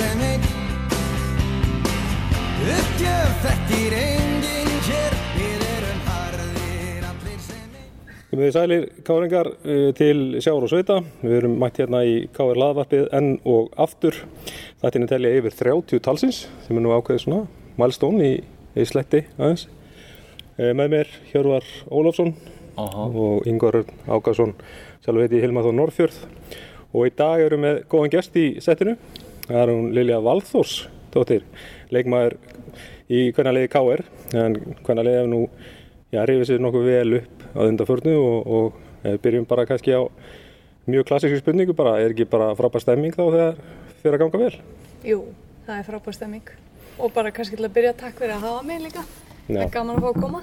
sem einn Uppgjöf þekkir enginn hér Við erum harðir allir sem einn Komið þið sælir káringar uh, til Sjáur og Sveita. Við erum mætt hérna í Káir laðvarpið enn og aftur. Þetta er telja yfir 30 talsins sem er nú ákveðið svona milestone í, í sletti aðeins. Uh, með mér Hjörvar Ólafsson Aha. og Ingvar Örn Ágarsson, sjálf heiti Hilmar Þór Norrfjörð. Og í dag erum við góðan gest í settinu. Það er hún Lilja Valþórs, dóttir, leikmaður í hvernig liði Káir. En hvernig liði hefur nú já, rifið sér nokkuð vel upp á undanförnu og, og byrjum bara kannski á mjög klassísku spurningu bara, er ekki bara frábær stemming þá þegar fyrir að ganga vel? Jú, það er frábær stemming og bara kannski til að byrja takk fyrir að hafa mig líka það Já. er gaman að fá að koma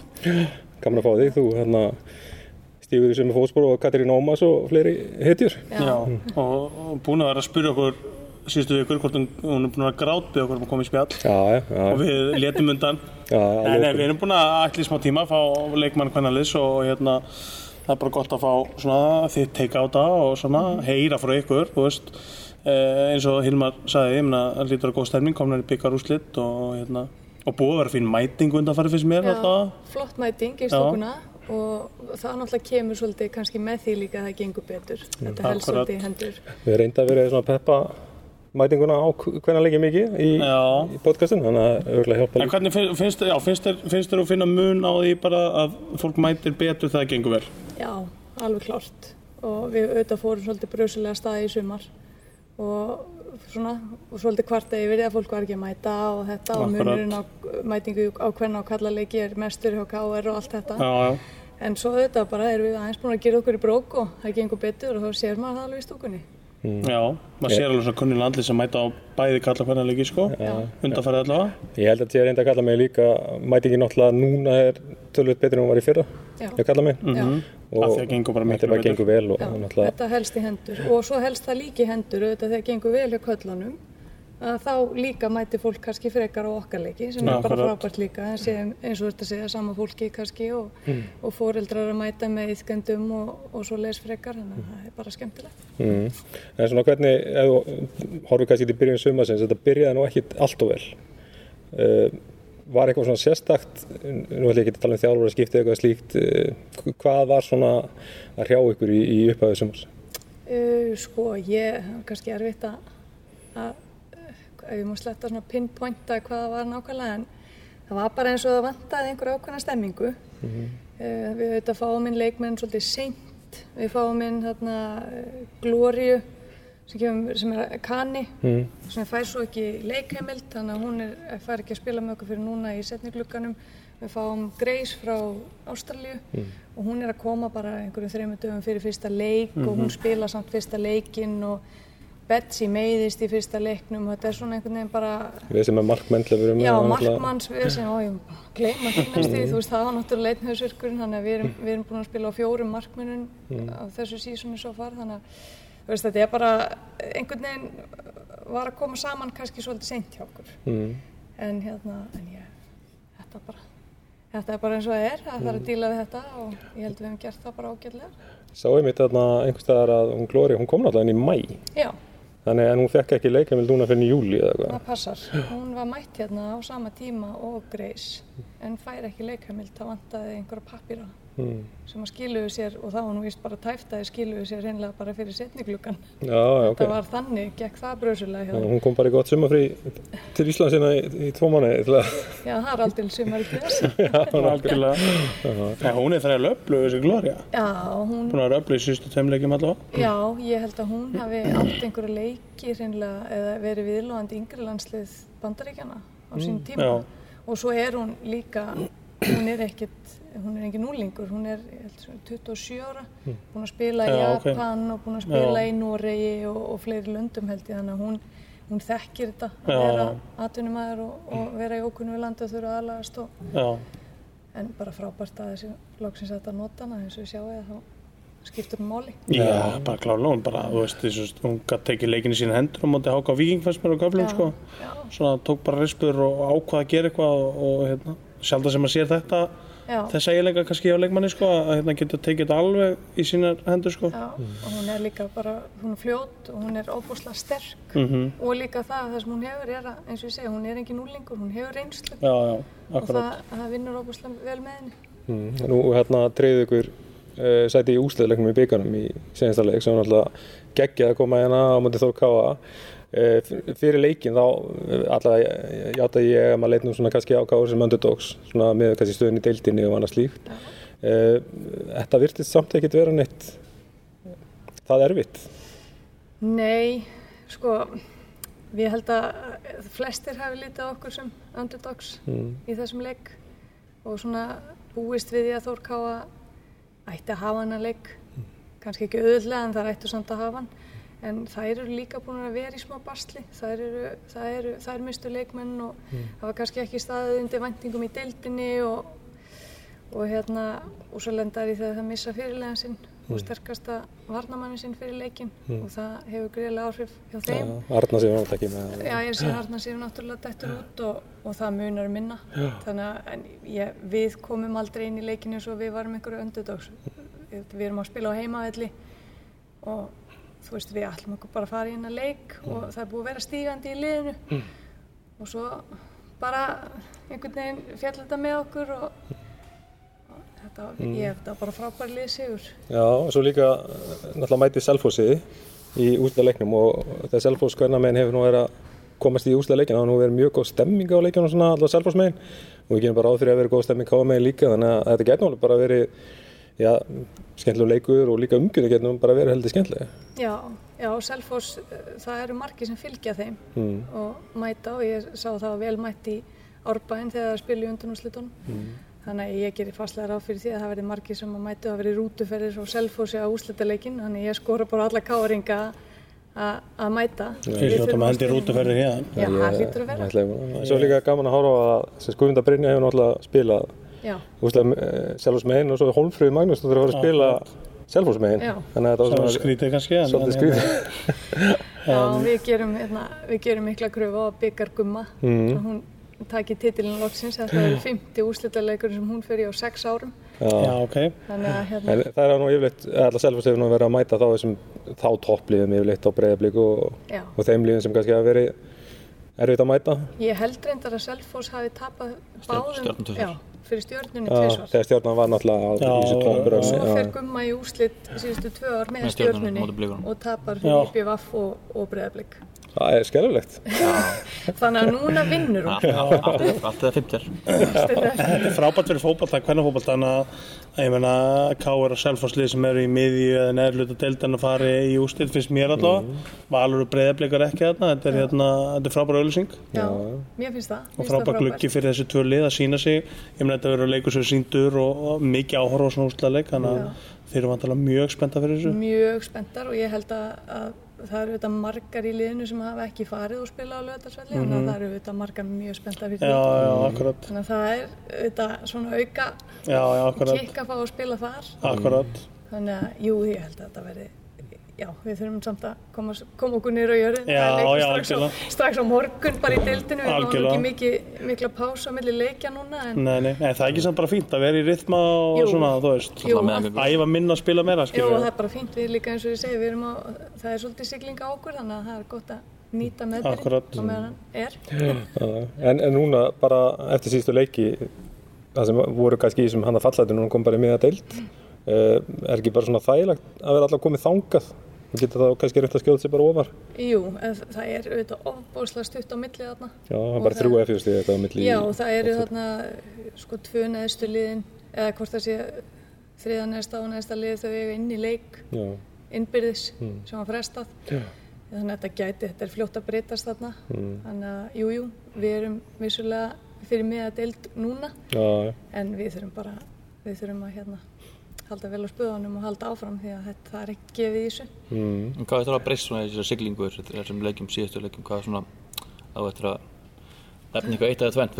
Gaman að fá þig, þú hérna stífur í sömu fótspor og Katrín Ómas og fleiri hetjur. Já, og, og búin að vera að spyrja okkur síðustu vikur hvort hún, hún er búin að okkur um að koma í spjall. Já, já, og við letum undan. Já, Nei, nei, alveg. við erum búin að ætla í smá tíma að fá leikmann hvernig liðs og hérna það er bara gott að fá svona þitt teika á það og svona heyra frá ykkur veist, eh, eins og Hilmar sagði, ég meina, það lítur að góð stemming komnar í byggar úrslit og hérna og búið að vera fín mæting undan farið fyrst mér alltaf. flott mæting í Já. stúkuna og það náttúrulega kemur svolítið kannski með því líka að það gengur betur. Þetta helst Akkurat. svolítið í hendur. Við reynda að vera svona að peppa mætinguna á hvernig leikið mikið í, í podcastin, þannig að auðvitað hjálpa En hvernig fin- finnst þér, já, finnst þér, finnst þér að finna mun á því bara að fólk mætir betur þegar það gengur vel? Já, alveg klárt. Og við auðvitað fórum svolítið brösulega staði í sumar. Og svona og svolítið kvarta yfir því að fólk var ekki að mæta og þetta og munurinn á mætingu á hvenna og kallaleiki er mestur hjá KR og allt þetta. Já, já. en svo auðvitað bara erum við aðeins búin að gera okkur í brók og það gengur betur og þá sér maður það alveg í stúkunni Já, maður sér alveg svona kunnilega andli sem mæta á bæði kalla hvernig leiki, sko, undanfærið allavega. Ég held að sé reynda að kalla mig líka, mætingin náttúrulega núna er tölvöld betur en hún var í fyrra, Já. ég kalla mig. Já. Af því að gengur bara miklu Þetta bara betur. þetta helst í hendur og svo helst það líka í hendur auðvitað þegar gengur vel hjá köllunum að þá líka mæti fólk kannski frekar á okkar leiki sem er bara frábært líka en sé, eins og þetta segja sama fólki kannski og, Mm. og fóreldrar að mæta með yðgöndum og, og svo les frekar þannig að það er bara skemmtilegt mm. en svona hvernig, horfum kannski til byrjun sumasins, þetta byrjaði nú ekki allt og vel. Uh, var eitthvað svona sérstakt, nú ætlum ég ekki að tala um þjálfur að skipta eitthvað slíkt, uh, hvað var svona að hrjá ykkur í, í upphæðu sumars? uh, Sko, ég er kannski erfitt að ef ég má sletta svona pinpointa hvað það var nákvæmlega en það var bara eins og það vantaði einhver ákveðna stemmingu uh, við auðvitað fáum inn leikmenn svolítið seint. Við fáum inn þarna uh, Glóriu sem, kemur, sem er kanni sem fær svo ekki leikheimild þannig að hún er, fær ekki að spila með okkur fyrir núna í setninglugganum við fáum Grace frá Ástralíu og hún er að koma bara einhverjum þreymur dögum fyrir fyrsta leik og hún spila samt fyrsta leikinn og Betsy meiðist í fyrsta leiknum og þetta er svona einhvern veginn bara Við sem er með Já, markmanns við sem, ó, ég gleyma næstu því, þú veist, það var náttúrulega leitnhausverkurinn, þannig að við erum, við erum búin að spila á fjórum markmennun á þessu sísonu svo far, þannig að, veist, þetta er bara, einhvern veginn var að koma saman kannski svolítið seint hjá okkur, Mm. en hérna, en ég, þetta bara, þetta er bara eins og það er, það þarf að díla við þetta og ég held við hefum gert það bara ágætlega. Sá ég mitt þarna einhvers þannig að hún fekk ekki leikheimild núna fyrir júli eða eitthvað. það passar. Hún var mætt hérna á sama tíma og Grace, en fær ekki leikamild, það vantaði einhverja pappýra. Mm. sem að skiluðu sér og það var nú víst bara tæft að þið skiluðu sér hreinlega bara fyrir setningluggan. Já, já, ok. Það var þannig, gekk það bröðsulega þeim. Hún kom bara í gott sumafrí til Íslands hérna í, í tvo að Já, það er aldrei sumar hún er þræðilega öflug þessi Gloria. Já, hún, vera öflug í sístu tveimleikjum allavega. já, ég held að hún hafi átt einhverju leiki hreinlega eða verið viðlóðandi yngri landslið bandaríkjana á sín tíma. já. Og svo er hún líka, hún er ekkit, hún er engin núlingur, hún er ég held, svona 27 ára, búin að spila í Já, ok. Japan og búin að spila Já. í Noregi og, og fleiri löndum held ég, þannig að hún, hún þekkir þetta að Já. vera atvinnumæður og, og vera í ókunnu við landi og þurfa aðlagast og, en bara frábært að þessi loksins þetta að nota hana eins og við sjáum að þá skiptur hún máli. Já, bara klálega, hún bara, þú veist, þessu, hún gæti tekið leikin í sín hendur og móti háka á Viking fannst mér á göflum, Já, sko. já. Svona tók bara rispur og ákvað að gera eitthvað og, og hérna, sjálf það sem að sér þetta Já. þessa eiginlega kannski á leikmanni sko að hérna geta tekið þetta alveg í sínar hendur sko Já, og hún er líka bara, hún er fljót og hún er óbúslega sterk Mhm. og líka það, það sem hún hefur er að, eins og ég segja, hún er engin úlingur, hún hefur reynslu Já, já, og það, það vinnur óbúslega vel með henni. Mm. Nú hérna treyðu ykkur uh, sæti í úsleðleiknum í byggarnum í senasta leik sem var náttúrulega geggjað að koma hérna á móti Þór Káa. Uh, fyrir leikin þá uh, allavega játa ég að maður leit nú svona kannski á Káa sem underdogs svona með kannski stöðun í deildinni og annað slíkt. Uh, þetta virtist samt ekkert vera neitt það erfitt. Nei, sko, við held að flestir hafi litið okkur sem underdogs í þessum leik og svona búist við því að Þór Káa ætti að hafa hana leik, kannski ekki auðvitað en það ættu samt að hafa hann. En þær eru líka búin að vera í smá basli, þær eru, þær eru, þær mistu leikmenn og hafa kannski ekki staðið undir væntingum í deildinni og, og hérna, og svo lendar í þegar það missa fyrirlegan sinn og sterkasta varnamannin sinn fyrir leikin og það hefur greiðlega áhrif hjá þeim. Arna sem var ekki með Já, ég sé harnar séu náttúrulega dettur út og, og það munar um minna. Þannig að ég, við komum aldrei inn í leikinu eins og við varum einhverju. Við, við erum að spila á heimavelli og þú veist, við ætlum okkur bara að fara í hennar leik og það er búið að vera stígandi í liðinu. Og svo bara einhvern veginn fjall þetta með okkur og, og þetta, ég, þetta var bara frábær lið sigur. Já, og svo líka eh, náttúrulega mæti Selfossi í úsleiknum og þegar Selfoss hvernig meginn hefur nú verið að komast í úsleikinn þá hefur nú verið mjög góð stemming á leikinu og svona alltaf Selfoss meginn og við gerum bara áð fyrir að vera góð stemming á meginn líka þannig að þetta getur náttúrulega bara verið já, skemmtilega leikur og líka nú bara verið heldur skemmtilega. Já, já, Selfoss, eh, það eru margir sem fylgja þeim Mm. og mæta og ég sá það vel mætt í Árbæinn þegar það spila í undanúslitunum. Mm. Þannig að ég gerir fastlega ráð fyrir því að það verði margir sem að mætu að verði rútuferðir og Selfossi á úslitaleikin. Þannig að ég skora bara alla káringa að að mæta. Þetta þurfum með að hendi spila- rútuferðir hérna Já, það hlýtur að vera. Svo er líka gaman að horfa á að sem Guðmunda Brynja hefur náttúrulega spilað Selfoss meginn og svo Hólmfröði Magnús þú þurfa að fara að spila Já. þannig að þetta Það var skrítið kannski en- svolítið skrítið. já við, gerum, hérna, við gerum mikla kröfu á byggar gumma. Mm. Hún taki titilin loksins. Þetta er 50 úslitaleikur sem hún fer í á 6 árum. Já. Já, ok. Þannig að hérna, En það er nú yfirleitt, allar Selfoss hefur nú verið að mæta þá þessum þá toppliðum yfirleitt á breyðablík og, og þeim liðum sem kannski hafa verið erfitt að mæta. Ég held reyndar að Selfoss hafi tapað báðum, fyrir stjörnunni Já, tvisvar. þegar stjórnan var náttúrulega á þessu já, toppur. Og svo fer Gumma í úslit síðustu tvö ár með Blikunum. og tapar fyrir IBVF og, og Breiðablík. Það er skelvilegt. Þannig að núna vinnur hún. Allt eða 50 Þetta er frábært fyrir fótballta, hvernig fótballta en að ég meina K.R. og Selfosslið sem eru í miðju eða neðurluta deildan að fara í ústilt finnst mér allavega. Valur og breyðablikar ekki þarna þetta er, hérna, þetta er frábær auðlýsing Já, mér finnst það. og frábær gluggi fyrir þessi tvö lið að sína sig. Ég meina þetta verður leikur sem síndur og, og mikið áhorf og svona úrslagleik þannig að þeir eru vantilega mjög spennta fyrir þessu. Mjög spenntar og ég held að, að það eru auðvitað margar í liðinu sem hafa ekki farið og spila á lögdagsvelli þannig að það eru auðvitað margar mjög spenntar fyrir Mhm. Já, já, akkurat Þannig að það er auðvitað svona auka Já, já, akkurat, kikk að fá að spila þar. akkurat Þannig að, jú, ég held að þetta verði, já, við þurfum samt að koma, koma okkur er leikur já, strax strax á morgun bara í deildinu, við Algjörlega. ekki mikið, mikla pása millir leikja núna, en Nei, nei, nei, það er ekki samt bara fínt að vera í rytma og Jú. svona, þú veist. Jú, Æfa minna að spila meira, jú, það er bara fínt. Við líka eins og ég segi, við erum á, það er svolítið sigling á okkur, þannig að það er gott að nýta er. Já, En, en núna bara eftir síðustu leiki það sem voru kannski í sem hann að fallætu núna kom bara í miða deild. Uh, er ekki bara svona þægilegt að vera alltaf komið þangað og geta þá kannski reynt að skjóða sér bara ofar. Jú, en það er auðvitað ofbóðslega stutt á milli þarna. Já, það er bara þrjú F stíð þetta á milli Já, það eru þarna sko tvö neðstu liðin eða hvort það sé þriða neðsta og neðsta lið þau eiga inn í leik Já, innbyrðis sem var frestað. Já, þannig að þetta gæti, þetta er fljótt að breytast þarna. Mm. þannig að jú, jú, við erum vissulega fyrir mig að deild núna já. en við þurfum bara við þurfum að hérna halda vel á spöðunum og halda áfram því að þetta það er ekki gefið í þessu. Mm. En Hvað er það að breyst svona í þessari siglingu þessum leikjum, síðustu leikjum, hvað er svona á eftir að nefna eitthvað eitt eða tvent,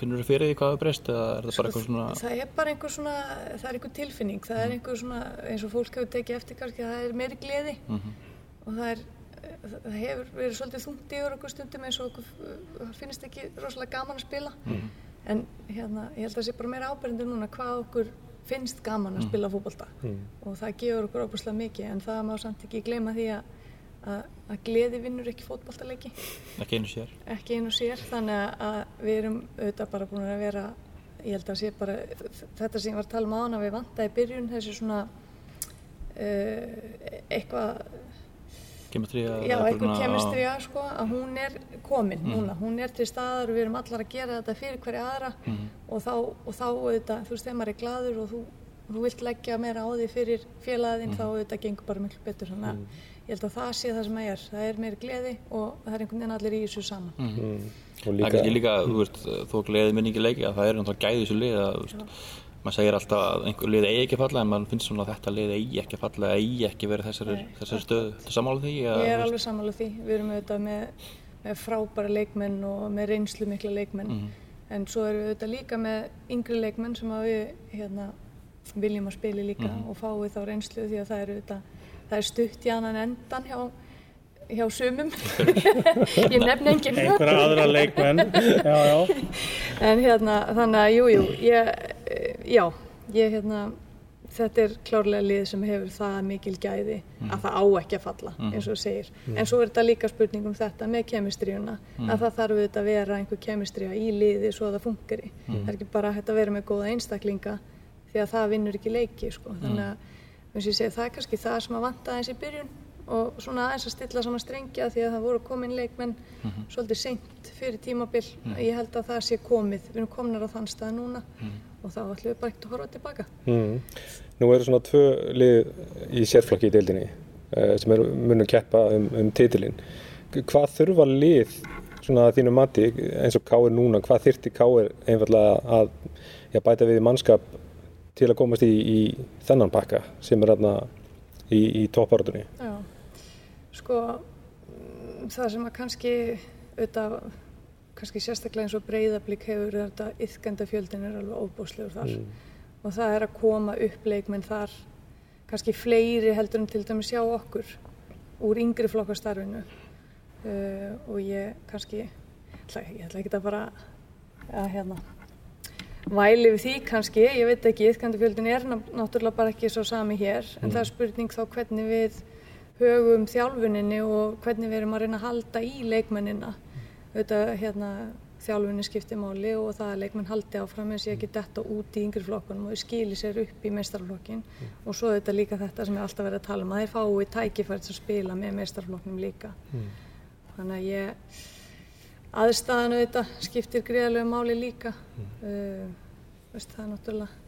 finnur þú fyrir því hvað er breyst eða er það bara eitthvað svona það er bara einhver svona, það er einhver tilfinning. Það er einhver svona, eins og fólk hefur tekið eftir kannski, það er meiri gleði. Og það er það hefur verið svolítið þungt yfir okkur stundum eins og okkur finnst ekki rosalega gaman að spila. En hérna, ég held að það sé bara meira ábyrgandi núna hvað okkur finnst gaman að spila fótbolta. Og það gefur okkur óbúslega mikið en það má samt ekki gleyma því að, að, gleði vinnur ekki fótboltaleiki. Ekki einu sér. Ekki einu sér þannig að við erum auðvitað bara búin að vera ég held að sé bara þetta sem ég var að tala um áðan að við vantaði í byrjun þessi svona uh, eitthvað kemistría já, eitthvað kemistrija sko, að hún er komin núna, hún er til staðar og við erum allar að gera þetta fyrir hverja aðra. Og þá, og þá auðvitað, þú veist, þegar maður er gladur og þú, þú vilt leggja meira á því fyrir félagin þá auðvitað gengur bara miklu betur. Þannig að ég held að það sé það sem það er. Það er meiri gleði og það er einhvern veginn allir í þessu saman og Það er líka, kannski líka, þú veist, þó gleði minn ekki leiki að það er náttúrulega gæði þessu lið að, þú veist, maður segir alltaf að einhver lið eigi ekki að falla en maður finnst svona að þetta lið eigi ekki að falla, eigi ekki verið þessari, þessari stöðu. Þetta samála því? Ég er þú alveg sammála því. Við erum auðvitað með, með frábæra leikmenn og með reynslu mikla leikmenn. En svo erum við auðvitað líka með yngri leikmenn sem að við hérna, viljum að spila líka og fáið þá reynslu því að það er, auðvitað, það er stutt í annan endan hjá, hjá sumum. ég nefn enginn. einhverja aðra leikmenn já, já, En hérna, þannig að, jú, jú, ég, já, ég, hérna, þetta er klárlega lið sem hefur það mikil gæði að það á ekki að falla, eins og þú segir. En svo er þetta líka spurning um þetta með kemistríuna, að það þarf auðvitað að vera einhver kemistría í liði svo að það funkari. Það er ekki bara að vera með góða einstaklinga því að það vinnur ekki leiki, sko. Þannig að, eins og ég segi, það er kannski það sem að vanta aðeins í byrjun og svona aðeins að stilla saman strengja því að það voru komin leikmenn svolítið seint fyrir tímabil. Ég held að það sé komið, við erum komnar á þann stað núna og þá ætlum við bara ekkert að horfa tilbaka mm, nú eru svona tvö lið í sérflokki í deildinni uh, sem eru munum keppa um, um titilinn. Hvað þurfa lið svona þínu mati eins og Káir núna, hvað þyrti Káir einfallega að já, bæta við mannskap til að komast í, í þennan pakka sem er þarna í, í topparötunni? Já, sko mm, það sem að kannski auðvitað, kannski sérstaklega eins og breyðablík hefur þetta yðkendafjöldin er alveg óbúslegur þar. Og það er að koma upp leikmenn þar kannski fleiri heldur en til dæmis sjá okkur úr yngri flokkastarfinu. Uh, og ég kannski ætla, ég ætla ekki að bara að hérna væli við því kannski, ég veit ekki, yðkendafjöldin er ná- náttúrulega bara ekki svo sami hér. En það er spurning þá hvernig við högum þjálfuninni og hvernig við erum að reyna að halda í leikmennina auðvitað hérna þjálfunni skiptir máli og það að leikmenn haldi áfram eins og ekki detta út í yngri flokkunum og þau skili sér upp í meistarflokkin og svo auðvitað líka þetta sem er alltaf verið að tala um að þeir fái tækifæri til að spila með meistarflokknum líka. Þannig að ég aðstæðan auðvitað skiptir greiðlega máli líka. Uh, veist, það er náttúrulega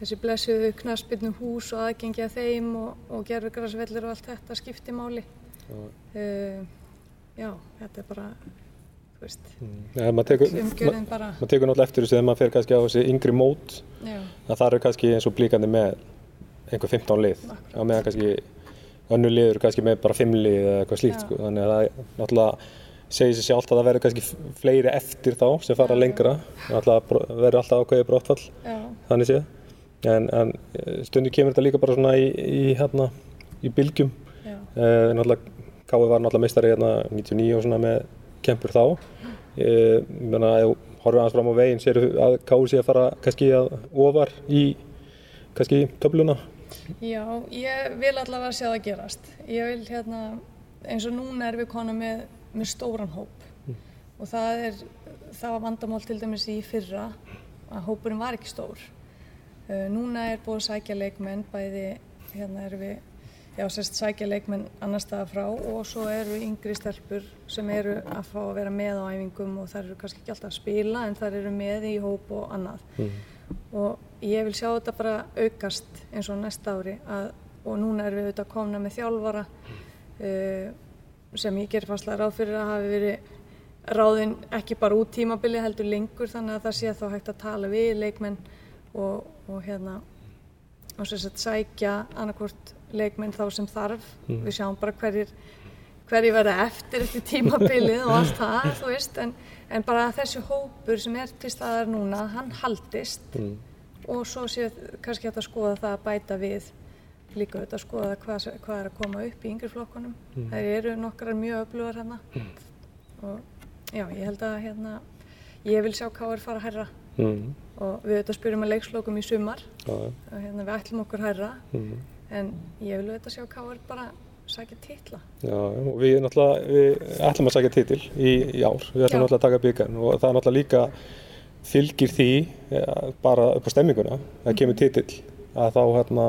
þessi blessuðu knaspinu hús og aðgengi að þeim og, og gerfugrasvellir og allt þetta skiptir máli. Uh, já, þetta er bara Ja, maður tekur, ma, maður tekur náttúrulega eftir þessu þegar maður fer kannski á þessi yngri mót já, að það eru kannski eins og blíkandi með einhver 15 lið. Á meðan kannski önnu lið eru kannski með bara 5 lið eða eitthvað slíkt Já. sko. þannig að það náttúrulega segir sér sjálft að það verður kannski fleiri eftir þá sem fara lengra. Náttúrulega verður alltaf ákveðið brottfall já, þannig séð. En, en stundu kemur þetta líka bara svona í, í, hérna, í bylgjum. Já, Eh, náttúrulega Kái var náttúrulega meistari hérna 99 og svona með kempur þá. Eh, ég meina ef þú horfið aðeins fram á veginn sér að Kái sé að fara kannski að ofar í kannski töfluna? Já, ég vil allavega sjá það gerast. Ég vil hérna, eins og núna erum við konar með, með stóran hóp. Og það er það var vandamál til dæmis í fyrra að hópurinn var ekki stór. Uh, núna er búið að sækja leikmenn bæði, hérna erum við já, sérst sækja leikmenn annar staða frá og svo eru yngri stelpur sem eru að fá að vera með á æfingum og þær eru kannski ekki alltaf að spila en þær eru með í hóp og annað. Og ég vil sjá þetta bara aukast eins og næsta ári að, og núna erum við auðvitað komna með þjálfara uh, sem ég ger fastlega ráð fyrir að hafi verið ráðinn ekki bara út tímabili heldur lengur þannig að það sé þá hægt að tala við leikmenn og, og hérna og sagt sækja annarkvort leikmenn þá sem þarf. Við sjáum bara hverjir hverjir verða eftir eftir tímabilið og allt það, þú veist, en, en bara þessi hópur sem er til staðar núna, hann haldist og svo sé kannski hægt að skoða það að bæta við líka auðvitað að skoða hvað, hvað er að koma upp í yngri flokkunum. Það eru nokkrar mjög öflugar hérna. Og já, ég held að hérna, ég vil sjá Káur fara hærra. Mm. og við auðvitað spyrjum að leikslokum í sumar. Og hérna við ætlum okkur hærra. Mm. En ég vil auðvitað sjá Káur bara sækja titla. Já, og við við ætlum að sækja titil í, í ár, við ætlum náttúrulega að taka byggarn og það er náttúrulega líka fylgir því ja, bara upp á stemminguna, það kemur titil að þá hérna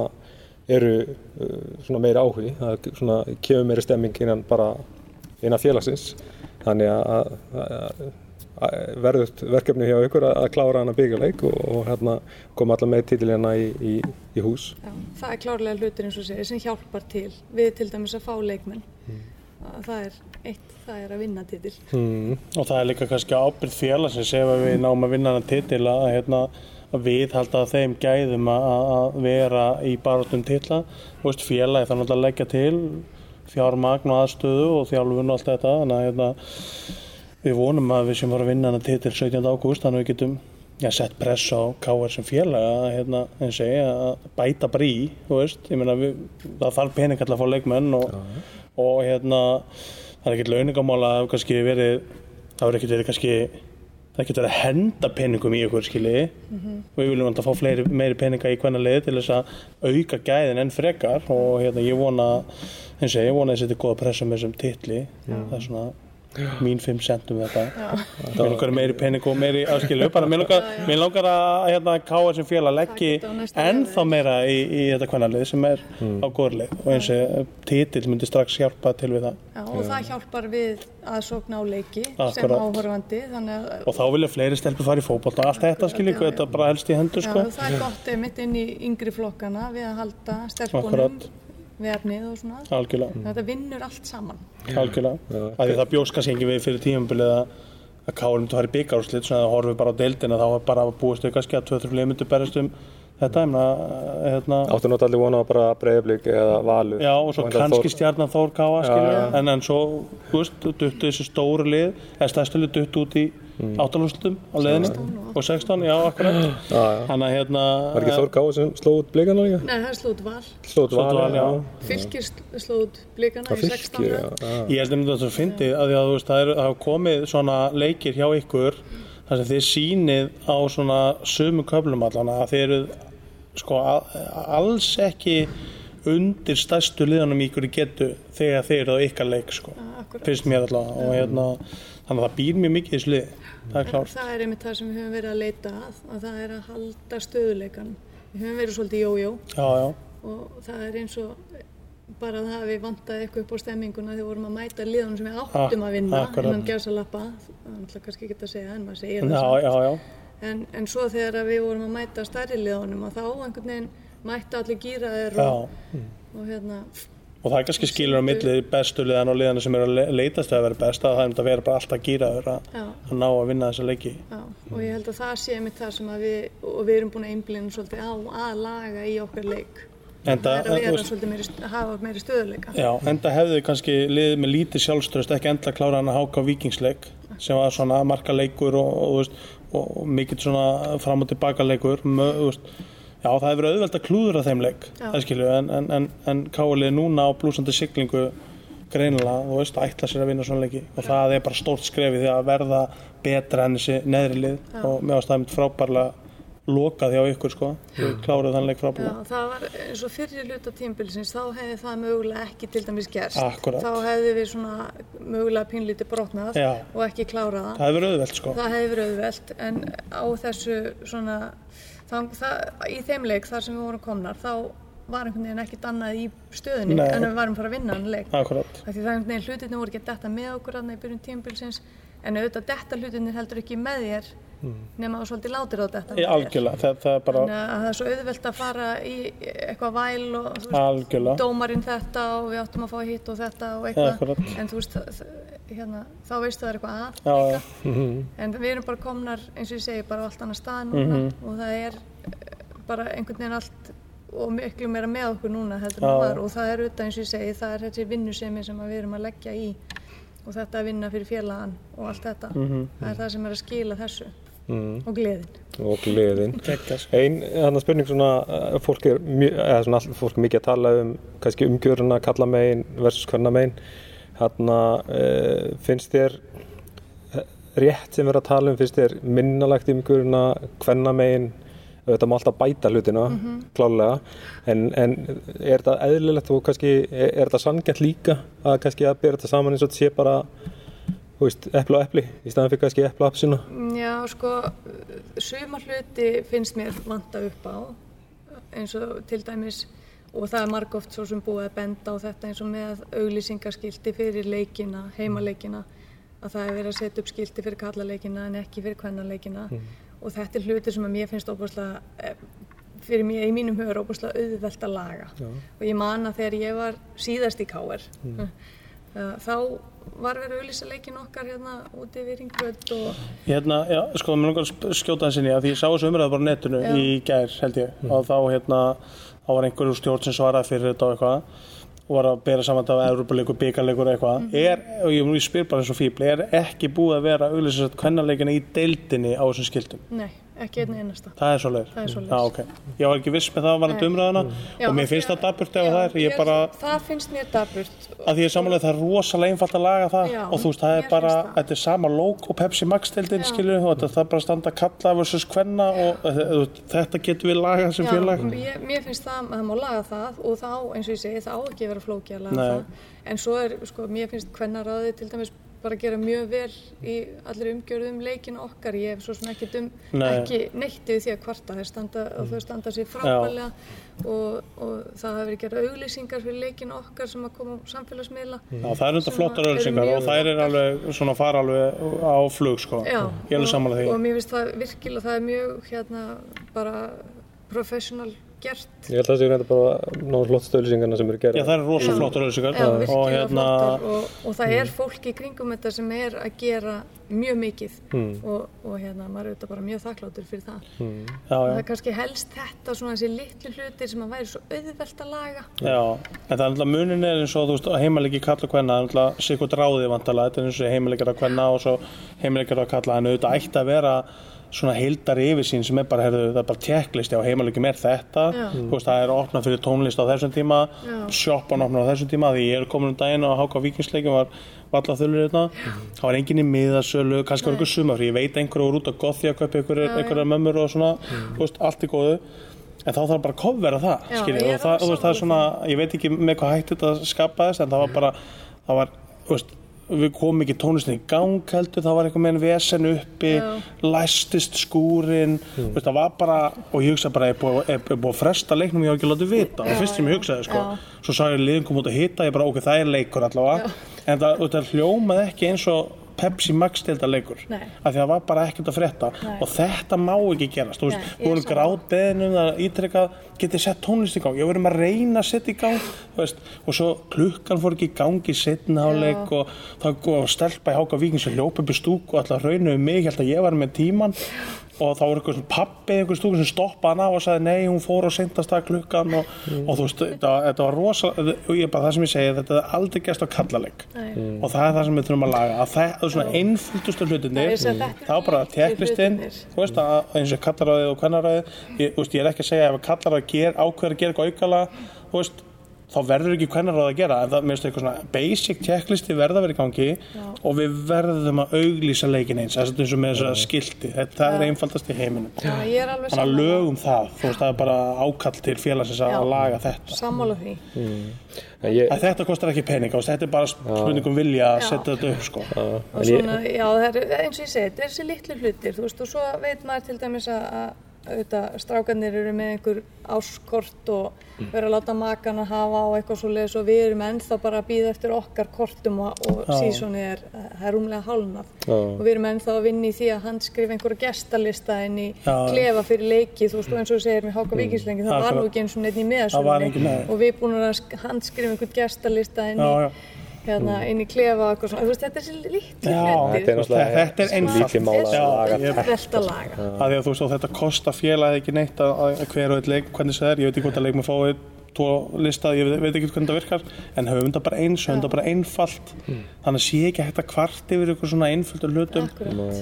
eru uh, svona meiri áhugi, það svona kemur meiri stemming innan bara innan félagsins, þannig að, að, að, að verðut verkefni hjá ykkur að, að klára hana byggjarleik og, og hérna koma allar með titilina í, í, í hús. Já, það er klárlega hlutur eins og segir sem hjálpar til við til dæmis að fá leikmenn. Að Það er eitt, það er að vinna titil. Mm. og það er líka kannski ábyrð félagsins ef við náum að vinna hana titil að, hérna, að við halda þeim gæðum að, að vera í Þú veist, félagi þannig að leggja til fjármagn og aðstöðu og þjálfun og allt þetta þannig að hérna, við vonum að við sem vorum að vinna hana titil 17. ágúst þannig að við getum já, sett press á KR sem félag að, hérna, eins og ég, að bæta bara í þú veist, ég meina við, það þarf pening alltaf að fá leikmenn og, og hérna það er ekkert launingamál að verið það verður ekkert verið kannski það getur verið að henda peningum í ykkur skilji. Og við viljum alltaf fá fleiri, meiri peninga í hvernig leið til þess að auka gæðin enn frekar og hérna ég vona eins og ég vona að þetta er góða pressa með þessum titli. Það er svona mín 5 centum þetta mér langar meiri pening og meiri aðskilu bara mér langar, mér langar að hérna káa sem félag leggji ennþá meira í, í þetta kvennalið sem er á góðurleið og eins og titill myndi strax hjálpa til við það. Já, og það hjálpar við að sókna á leiki sem Akkurat. Þannig að og þá vilja fleiri stelpur fara í fótbolta allt þetta skilji, þetta bara helst í hendur já, sko. það er gott einmitt inn í yngri flokkana við að halda stelpunum Akkurat. Við efnið og svona. algjörlega, Þetta vinnur allt saman. algjörlega því það bjóst kannski engin við fyrir tímabilið að að Káur myndi að fara í byggarúslit svona að horfið bara á deildina þá er bara að búast við kannski að 2-3 lið myndi berast um þetta emna, hérna, Áttu náttúrulega allir vona á bara breyðablík eða valur. Já, og svo enda kannski Þór- stjarnan Þór Káa, en, en svo, þú veist, duttu þessi stóru lið, eða stærstu lið duttu út í. Áttalúslutum á leiðinni og 16, já, akkurat. Þannig að hérna... Var ekki Þór Káa sem sló út blíkana líka? Nei, það er slóð val. Slóð Slóð Val, já. Fylgir slóð út blikana í 16. fylgir, já. já. Ég held það fyndið að því að þú veist, það, er, hafa komið svona leikir hjá ykkur þar sem þið sýnið á svona sömu köflum allan að þið eru sko alls ekki undir stærstu liðanum í ykkur í getu þegar þið eru á ykkar leik sko, finnst mér allavega og hérna, þannig að það býr mjög mikið í þessu lið, það er klárt. Það er einmitt það sem við höfum verið að leita að, að það er að halda stöðuleikan. Við höfum verið svolítið jójó. Já, og það er eins og bara það að við vantaði eitthvað upp á stemminguna þegar vorum að mæta liðunum sem við áttum að vinna akkurat. innan gæsalappa, það er kannski ekki að segja en maður segir það já, já, já, En, en svo þegar við vorum að mæta stærri liðunum og þá einhvern veginn mættu allir gýraðir og, og hérna, Og það er kannski skilur á milli bestu liðan og liðana sem eru að le- leitast að vera best að það er um að vera bara alltaf gýraður að, að ná að vinna þessa leiki. já, og ég held að það sé einmitt það sem að við, og við erum búin að einblina svolítið á að laga í okkar leik. Enda, Það er að vera svolítið meiri, hafa meiri stöðuleika. Já, enda hefðu þið kannski liðið með lítið sjálfströst ekki endla klára hann að háka vikingsleik sem var svona markaleikur og, og, og, og mikill svona fram og tilbaka leikur mö, já það hefur verið auðvelt að klúðra þeim leik Já. það skilju, en, en, en, en káalið núna á blúsandi siglingu greinilega, þú veist, ætla sér að vinna svona leiki og það er bara stórt skrefið því að verða betra enn þessi neðri lið og mér varst það mitt frábærlega lokað hjá ykkur sko, við kláruð þann leik Já, frábærlega það var eins og fyrir hluta tímbilsins, þá hefði það mögulega ekki til dæmis gerst. Akkúrat. Þá hefði við svona mögulega pínlítið brotnað Já. og ekki klárað það. það hefur auðvelt sko Það en það, í þeim leik þar sem við vorum komnar, þá var einhvern veginn ekkert annað í stöðunni Nei. en við varum fara að vinna hann leik. Því það er hlutinni voru ekki að detta með okkur aðna í byrjun tímbilsins, en auðvitað detta hlutinni heldur ekki með þér nema þú svolítið látir á algjörlega, það, það er bara að það er svo auðvelt að fara í eitthvað væl og veist, dómarinn þetta og við áttum að fá hitt og þetta og eitthvað Akkurat. en þú veist, hérna, þá veistu það er eitthvað að Já, líka. já. en við erum bara komnar eins og ég segi bara á allt annað stað núna Mhm. og það er eh, bara einhvern veginn allt og miklu meira með okkur núna heldur það var og það er auðvitað eins og ég segi það er þessi vinnusemi sem að við erum að leggja í og þetta að vinna fyrir félagan og allt þetta Mhm. það er það sem er að skila þessu Mm. og gleðin Og gleðin. Sko. Ein þannig spurning svona, eh, fólk er, mjö- eða svona fólk er mikið að tala um kannski umgjöruna, kalla megin versus hverna megin. Hérna, e, finnst þér, rétt sem við erum að tala um fyrst er minnalagt ymgurina, hvernamegin þetta má alltaf bæta hlutina klálega, en, en er þetta eðlilegt? Og kannski er, er þetta sanngænt líka að kannski að bera þetta saman eins og þetta sé bara þú veist, epli og epli í staðan fyrir kannski epli og apsina Já, sko, suma hluti finnst mér vanta upp á eins og til dæmis og það er margóft svo sem búið að benda á þetta eins og með auglýsingaskilti fyrir leikina, heimaleikina að það er verið að setja upp skilti fyrir kallaleikina en ekki fyrir kvennaleikina. Og þetta er hluti sem að mér finnst óbúslega fyrir mér í mínum hugur óbúslega auðvelt að laga. Já. og ég man að þegar ég var síðast í Káir þá var verið að auglýsa leikin okkar hérna úti við Ringbrödd og Hérna, já, sko, mér langar skjóta þessi inn í að því ég sá þessu umræðu bara netinu Já. í gær, held ég, og þá, hérna, þá var einhverjum stjórn sem svaraði fyrir þetta og eitthvað og var að bera saman þetta af Európa-leikur, byggarleikur eitthvað, er, og ég, ég spyr bara eins og fíbl, er ekki búið að vera auglýsa þetta kvennarleikina í deildinni á þessum skildum? nei, ekki einn einasta Það er svo leir? Það er svoleiðis. Já, ok. Ég var ekki viss með það að varandi Nei. umræðuna Já, og mér finnst það daburt ef það er, ég ég- bara, það finnst mér daburt að því ég samanlega það er rosalega einfalt að laga það Já, og þú veist, það er bara, þetta er sama logo Pepsi Max deildin, Já. skilur, og þetta það er bara standa kalla versus kvenna og veist, þetta getum við lagað sem Já, félag ég, mér finnst það að það má laga það og þá, eins og ég segi, það á ekki vera flóki að laga Nei. það en svo er, sko, mér finnst kvennaráði til dæmis bara gera mjög vel í allir umgjörðum leikinu okkar ég hef svo sem ekki, um, Nei. ekki neitt við því að kvarta þeir standa, og þau standa sér frábælega og, og það hafi verið gera auglýsingar fyrir leikinu okkar sem að koma á samfélagsmiðla Já, það er Sem flottar mjög og þær er alveg svona fara alveg á flug, sko. Já, því. og mér finnst það virkilega, það er mjög hérna bara professional gert. Ég held að það sé reynda bara náður flott stöðlýsingarna sem eru gerða. Já, það er rosa flottar ölsingar Já, og hérna, og, og það er fólk í kringum þetta sem er að gera mjög mikið. Og, og hérna, maður er auðvitað bara mjög þakkláttur fyrir það. já, Það já. er kannski helst þetta svona þessi litlu hlutir sem að væri svo auðvelt að laga. Já, en það er náttúrulega munin er eins og þú veist, heimalegi kalla og kvenna, það er náttúrulega sikkert ráði vantala, þetta er eins og heimalegir að kvenna og svo heimalegir að kalla, svona heildar yfirsýn sem er bara, herðu, það er bara tjekklisti á heimalegjum er þetta, Já. þú veist, það er opnað fyrir tónlist á þessum tíma, Já. sjoppan opnað á þessum tíma, því ég er komin um daginn og háka vikingsleikum var valla þullur hérna, það var enginn í miðasölu, kannski var einhver sumafrí, ég veit einhverju út á gothi að kaupa einhverju, einhverju mömmur og svona, veist, allt í góðu, En þá þarf bara að kofvera það, Já, skiljið, og það, það er svona, ég veit ekki með hvað hægt þetta skapaðist, en það var bara, það var, veist, við komum ekki tónlistin í gang heldur, það var eitthvað með en vesen uppi, Já. læstist skúrin, þú veist, það var bara, og ég hugsa bara, búið, er, búið að fresta leiknum, ég hef ekki látið vita, og fyrst sem ég hugsaði, sko, Já. svo sá ég liðin koma út að hita, ég bara, ok, það er leikur allavega, en það, það hljómaði ekki eins og Pepsi Max deilda leikur, Nei. af því að það var bara ekkert að frétta. Nei. og þetta má ekki gerast, veist, Nei, er við vorum sammála. grát beðinum það ítrekkað, getið sett tónlist í gang. Ég verðum að reyna að setja í gang veist, og svo klukkan fór ekki í gang í setnaháleik og það og stelpa í háka víkin sem ljópa upp í stúk og alltaf raunuðu mig, ég held að ég var með tíman og þá var eitthvað svona pappi í einhver stúku sem stoppaði hann á og sagði nei, hún fór á seintasta klukkan og, og þú veist, þetta, þetta var rosa og ég bara það sem ég segi, þetta er aldrei gæst á kallaleg Nei. og það er það sem við þurfum að laga að það er svona einföldustu hlutinni er þá bara hlutirnir. þú veist að eins og kallaráðið og kvennaráðið ég, ég er ekki að segja ef kallaráðið ger, ákveður að gera eitthvað aukala þú veist, þá verður ekki kvennaráðið að gera. En það minnst eitthvað svona basic checklisti verða að vera í gangi og við verðum að auglýsa leikin eins þess að eins og með þess að skilti. Þetta það er einfaldast í heiminum. Já, ég er alveg þannig að sammála. lögum það, þú veist, það er bara ákall til félagsins að Já. laga þetta. Sammála því. En ég, að þetta kostar ekki pening, veist, þetta er bara spurningum vilja að Já. setja þetta upp sko. og en ég, svona, já, það er eins og ég segi, þetta er þessi litlu hlutir, þú veist, og svo veit maður til dæmis að, að auðvitað, strákarnir eru með einhver áskort og vera að láta makana hafa og eitthvað svo leiðis og við erum ennþá bara að býða eftir okkar kortum og, og Já. sísoni er, er rúmlega hálnað Já. og við erum ennþá að vinna í því að handskrifa einhverja gestalista inn í Já. klefa fyrir leiki, þú veist, og eins og þú segir með Háka Víkingslengi, það var nú ekki eins og neitt í Það var enginn meðasölunni með. og við búin að sk- handskrifa einhvern gestalista inn í. Hérna inn í klefa og svona, þú veist, þetta er litlu Já, hlutir. þetta er er einfalt. lítið að því að þú og þetta kostar félagið ekki neitt að, að hver og eitt leik, hvernig það er, ég veit ekki hvort að leikma fái tvo lista, ég veit, veit ekki hvernig það virkar en höfum það bara eins, höfum það bara einfalt. Þannig að sé ekki hægt að kvart yfir ykkur svona einföldur hlutum.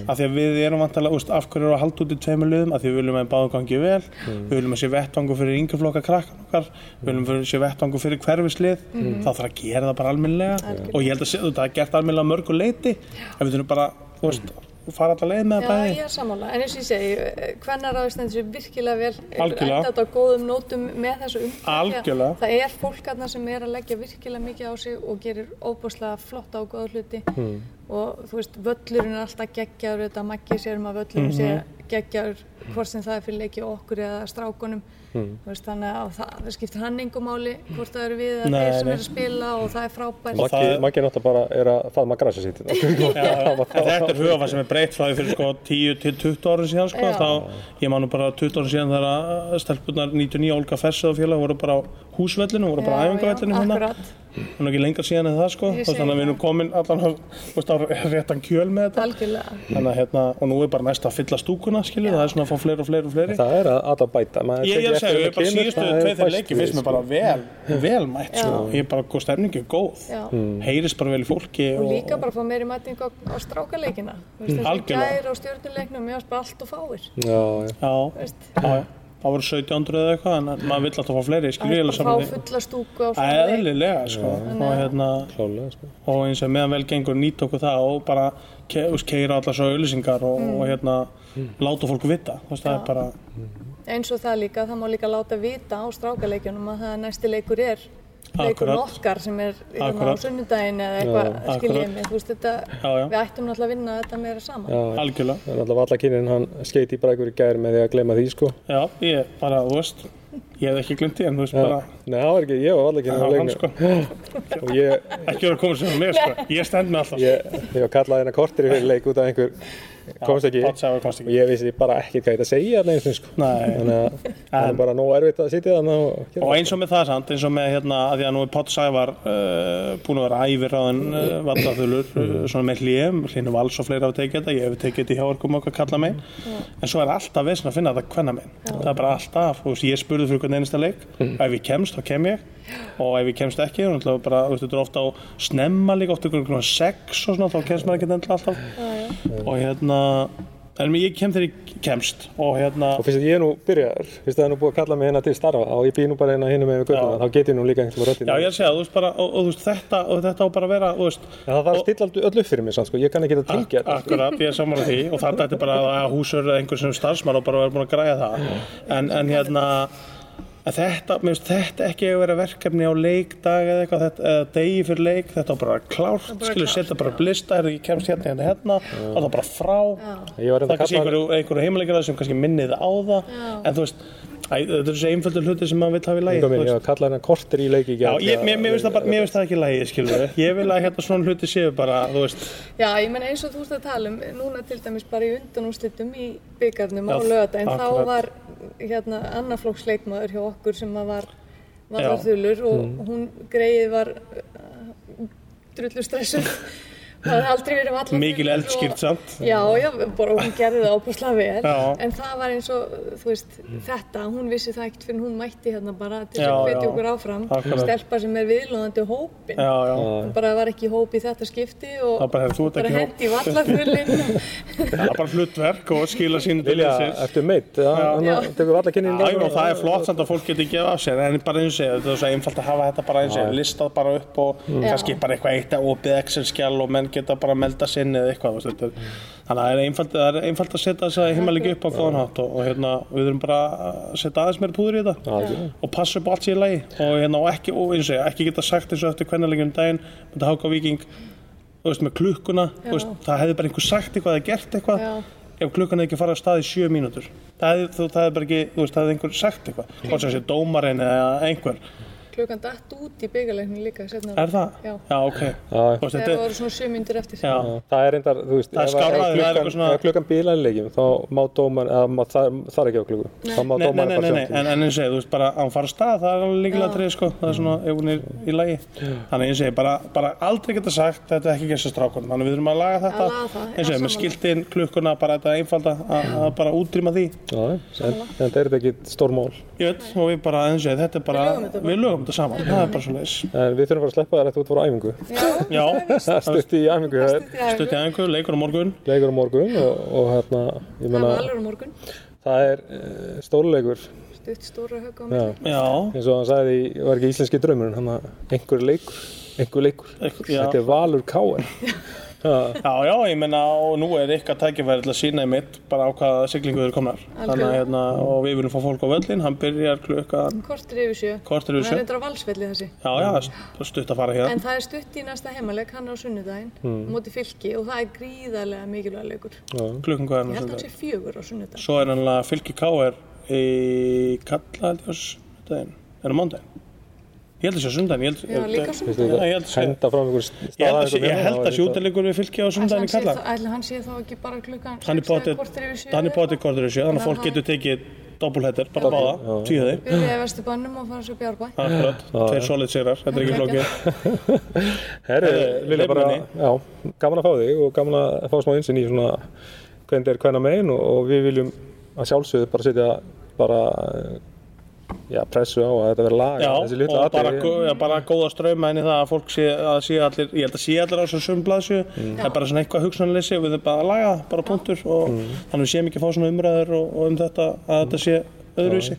Af því að við erum vantilega, úst, af hverju erum við að halda út í tveimur liðum, af því við viljum að báðu gangi vel. Við viljum að sé vettvangu fyrir yngjaflokka krakkan okkar, við viljum að sé vettvangu fyrir hverfislið, þá þarf að gera það bara almennilega. Og ég held að það er gert almennilega að mörgu leiti en við þurfum bara, þú veist fara allar leið með Já, það er sammála, en eins og ég segi, hvenna ráðistendur sér virkilega vel, Algjörlega. enda þetta á góðum nótum með þessu. Algjörlega. Það er fólk aðna sem er að leggja virkilega mikið á sig og gerir óbúslega flotta og góða hluti Hmm. og þú veist, völlurinn er alltaf geggjaður, þetta maggið sér um að völlurinn sé Mhm. geggjaður, hvort sem það er fyrir leiki okkur eða strákunum. Þú veist, þannig að það, það skiptir hann engum máli hvort það eru við Nei, þeir sem eru að spila og það er frábært. Og það Maggi, er- náttúrulega bara er að faðma grasa sitt. En þetta er hugafa sem er breytt frá því fyrir sko 10 til 20 ára síðan sko, þá ég man nú bara 20 ára síðan þegar að stelpunar 99 Olga Fessið og félag voru bara á húsvellinu, voru bara á æfingavellinu nú ekki lengar síðan en það sko, Ég þannig að við erum komin allan á, þú veist, á réttan kjöl með þetta. Algjörlega. Þannig að hérna, og nú er bara næst að fylla stúkuna, skilju, það er svona að fá fleiri og fleiri og fleiri. Það er að, að að bæta Maður Ég, ég er að segja, eftir ég er bara síðustu tveið þegar fæst leiki við, finnst mér sko. bara vel, vel mætt sko. Ég er bara, góð stemningi er góð. Já. Heyrist bara vel í fólki Og líka bara fá meiri mæting á, strákaleikina. Þú veist, þessi Algjörlega. gær á stjórnuleiknum, mér varst bara allt og fáir. Já, já Það voru 1700 eða eitthvað, en maður vill alltaf fá fleiri, er að saman fá fulla stúku á. Eðlilega, sko. Og hérna, sko. Og eins og meðan vel gengur nýtt okkur það og bara ke keira allar svo auðlýsingar og, Mm. og hérna láta fólk vita, það er bara Eins og það líka, það má líka láta vita á strákaleikjunum að það næsti leikur er leikur Akkurat. okkar sem er hérna á Akkurat. sunnudaginn eða eitthvað, skiljið mig, þú veist þetta, Já, já. við ættum náttúrulega að vinna þetta meira saman. Já, algjörlega. Það er alltaf alla kynnin, hann skeiti í brækur í gær með því að gleyma því, sko Já, ég bara, þú veist, ég hef ekki glemt því, en þú veist, Já. bara, Nei, það var ekki, ég var alla kynnin það á var hann, leiknum sko. Og ég, Ekki verið að koma um mig, sko. Ég stend með alltaf. ég, ég var kallað hérna kortir í fyrir leik út af einhver komst ekki. Og ekki. ég vissi bara ekkert hvað ég ætti að segja allir eins og sko. Þannig að það er bara nóg erfitt að sitja þannig og Og eins og með það samt, eins og með hérna, að því að nú er Páll Sævar uh, búin að vera æfir á þenn uh, vallaþulur, uh, svona með hlýjum, hlýjum vals og fleira hafa tekið þetta, ég hef tekið þetta í hjárkum okkar kalla megin, en svo er alltaf vesinn að finna þetta hvenna megin. Það er bara alltaf, þú veist, ég spurði fyrir hvern einasta leik, ef ég kemst, þá kem ég, og ef ég kemst ekki, þú veist, þetta er ofta á snemma líka, ofta ykkur svona sex og svona, þá kemst maður ekki endilega alltaf. Og hérna, en ég kem þegar ég kemst, og hérna, Og fyrst að ég er nú byrjaður, fyrst að það er nú búið að kalla mig hérna til starfa og ég býð nú bara hérna hinum með Já. þá get ég nú líka einhvern veginn já, ég er að segja, þú veist bara, og, og þú veist, þetta, og þetta á bara að vera, þú veist, En það þarf að stilla allt- öll upp fyrir mig, sann, sko. ég kann ekki að tengja að það hérna þetta, mér finnst þetta ekki að vera verkefni á leikdag eða eitthvað þetta, eða degi fyrir leik, þetta á bara klárt skilur setja bara blista, er ég kemst hérna hérna hérna og það er bara frá. Ég var það er kannski einhverju, heimleikar sem kannski minnið á það en þú veist, þetta er þessi einföldur hluti sem maður vill hafa í mín, þú ég veist. kalla hérna kortir í leiki í Já, ég, mér, mér finnst það, það ekki í lagi, skilur Ég vil að hérna svona hluti séu bara, þú veist Já, ég menn eins og þú ert að tala um, núna til dæmis bara í undanúslitum í byggarnum á lögadaginn, þá akkurat. var hérna annarflokksleikmaður hjá okkur sem var vallarþulur og Mm. hún greið var uh, drullu stressuð það hafði aldrei verið vallarþulur Mikil eldskýrt samt. Já, já, bara hún gerði það óbúslega vel. Já. en það var eins og, þú veist, þetta hún vissi það ekkert fyrir hún mætti hérna bara til Já, að hvetja okkur áfram. Akkurat. stelpa sem er viðlóðandi hópin Já, já. Hún bara var ekki í hóp í þetta skipti og Það bara, hóp. hendi í vallarþulin Það er bara hlutverk og skila sín Vilja, eftir meitt, það er flott samt að fólk getur gefið af sér en bara eins og segja, þetta er svo einfalt að hafa þetta bara eins og listað bara upp og kannski bara eitthvað eitt að menn geta bara melda sinn eða eitthvað þetta þannig að það er einfalt, það er einfalt að setja þess að heimalegi upp á góðan hátt og, og hérna, við þurfum bara að setja aðeins meira púður í þetta. Já. og passa upp á allt sér í lagi. Og, hérna, og ekki, og eins og segja, ekki geta sagt eins og eftir hvernig daginn, með Háka Víking þú veist, með klukkuna þú veist, það hefði bara einhver sagt eitthvað eða gert eitthvað Já. ef klukkan hefði ekki farið á stað í sjö mínútur. Það hefði, þú, það hefði bara ekki, þú veist, það hefði einhver sagt eitthvað. Hvort sem sé dómarinn eða einhver klukkan datt út í byggarleiknum líka setna. er það? Já. ok. Já. Þetta það er- voru svona sjö myndir eftir. Já, Það er reyndar, þú veist, ef- klukkan, svona- klukkan leikjum, þá má dómar, eða má, það, er ekki á klukku, þá má Nei, nei, nei, nei, en, en eins og ég, þú veist, bara að hann fara stað, það er alveg líkilega trið, sko, það er svona, ef hún er í lagi. Þannig eins og ég, bara, bara aldrei geta sagt, þetta er ekki gerst að strákunum, þannig við þurfum að laga þetta, eins og ég, með skiltinn, klukkuna, bara þetta einfalda, að, að bara útrýma því, Já, en, en þetta er ekki stór mál. ég veit, og við bara, eins og ég, þetta er bara, Við lögum lögum þetta saman, það er bara svo leis. En við þurfum bara að sleppa þér eftir út á æfingu. Já, Stutt í æfingu, það er stutt í einhver, leikur á morgun, leikur á morgun og, og hérna, ég það meina, morgun. Það er uh, stórleikur, stutt stóra högg á mig já, eins og hann sagði, í- var ekki íslenski draumurinn, hann að einhver leikur, einhver leikur. Þetta er Valur Káar. Já, já, ég menna og nú er ykkar tækifæri til að sína í mitt bara á hvaða siglingu eru komnar þannig að hérna, og við viljum fá fólk á völlin hann byrjar klukkan Kortir yfir sjö. Korter yfir Það sjö. er eitthvað valsvelli þessi. já, já, það er stutt að fara hérna En það er stutt í næsta heimaleg, hann er á sunnudaginn, Hmm. móti fylki og það er gríðarlega mikilvæg leikur. klukkan hvað er Ég hann held að hann sé fjögur á sunnudaginn. svo er hann að fylki káir í kalla held ég á er það held að sé á held, Já, líka á sunnudaginn. Ég held að sé- henda fram einhver ég held að sé- ég held að sé útilegur við fylki á hann í sé kalla hann sé þá ekki bara klukkan hann er bótið er kortur í sjö þannig að fólk getur tekið doppulhettir, bara báða, tíu þeir Byrjaði í Vesturbannum og fara svo bjárbæ. Tveir solid sigrar, þetta er ekki flókið. Herri, Herri, Lilja bara, gaman að fá þig og gaman að fá smá einsinn í svona hvernig þetta er hvenna megin og, og við viljum að sjálfsögðu bara setja bara, já, pressu á að þetta verði laga Já, þessi litlu og bara, góða ströma í það að fólk sé, að sé allir, ég held að sé allir á þessum sömu blaðsju, það er bara svona eitthvað hugsanleysi og við erum bara að laga, bara punktur. Og þannig við séum ekki að fá svona umræður og, og um þetta að þetta sé öðruvísi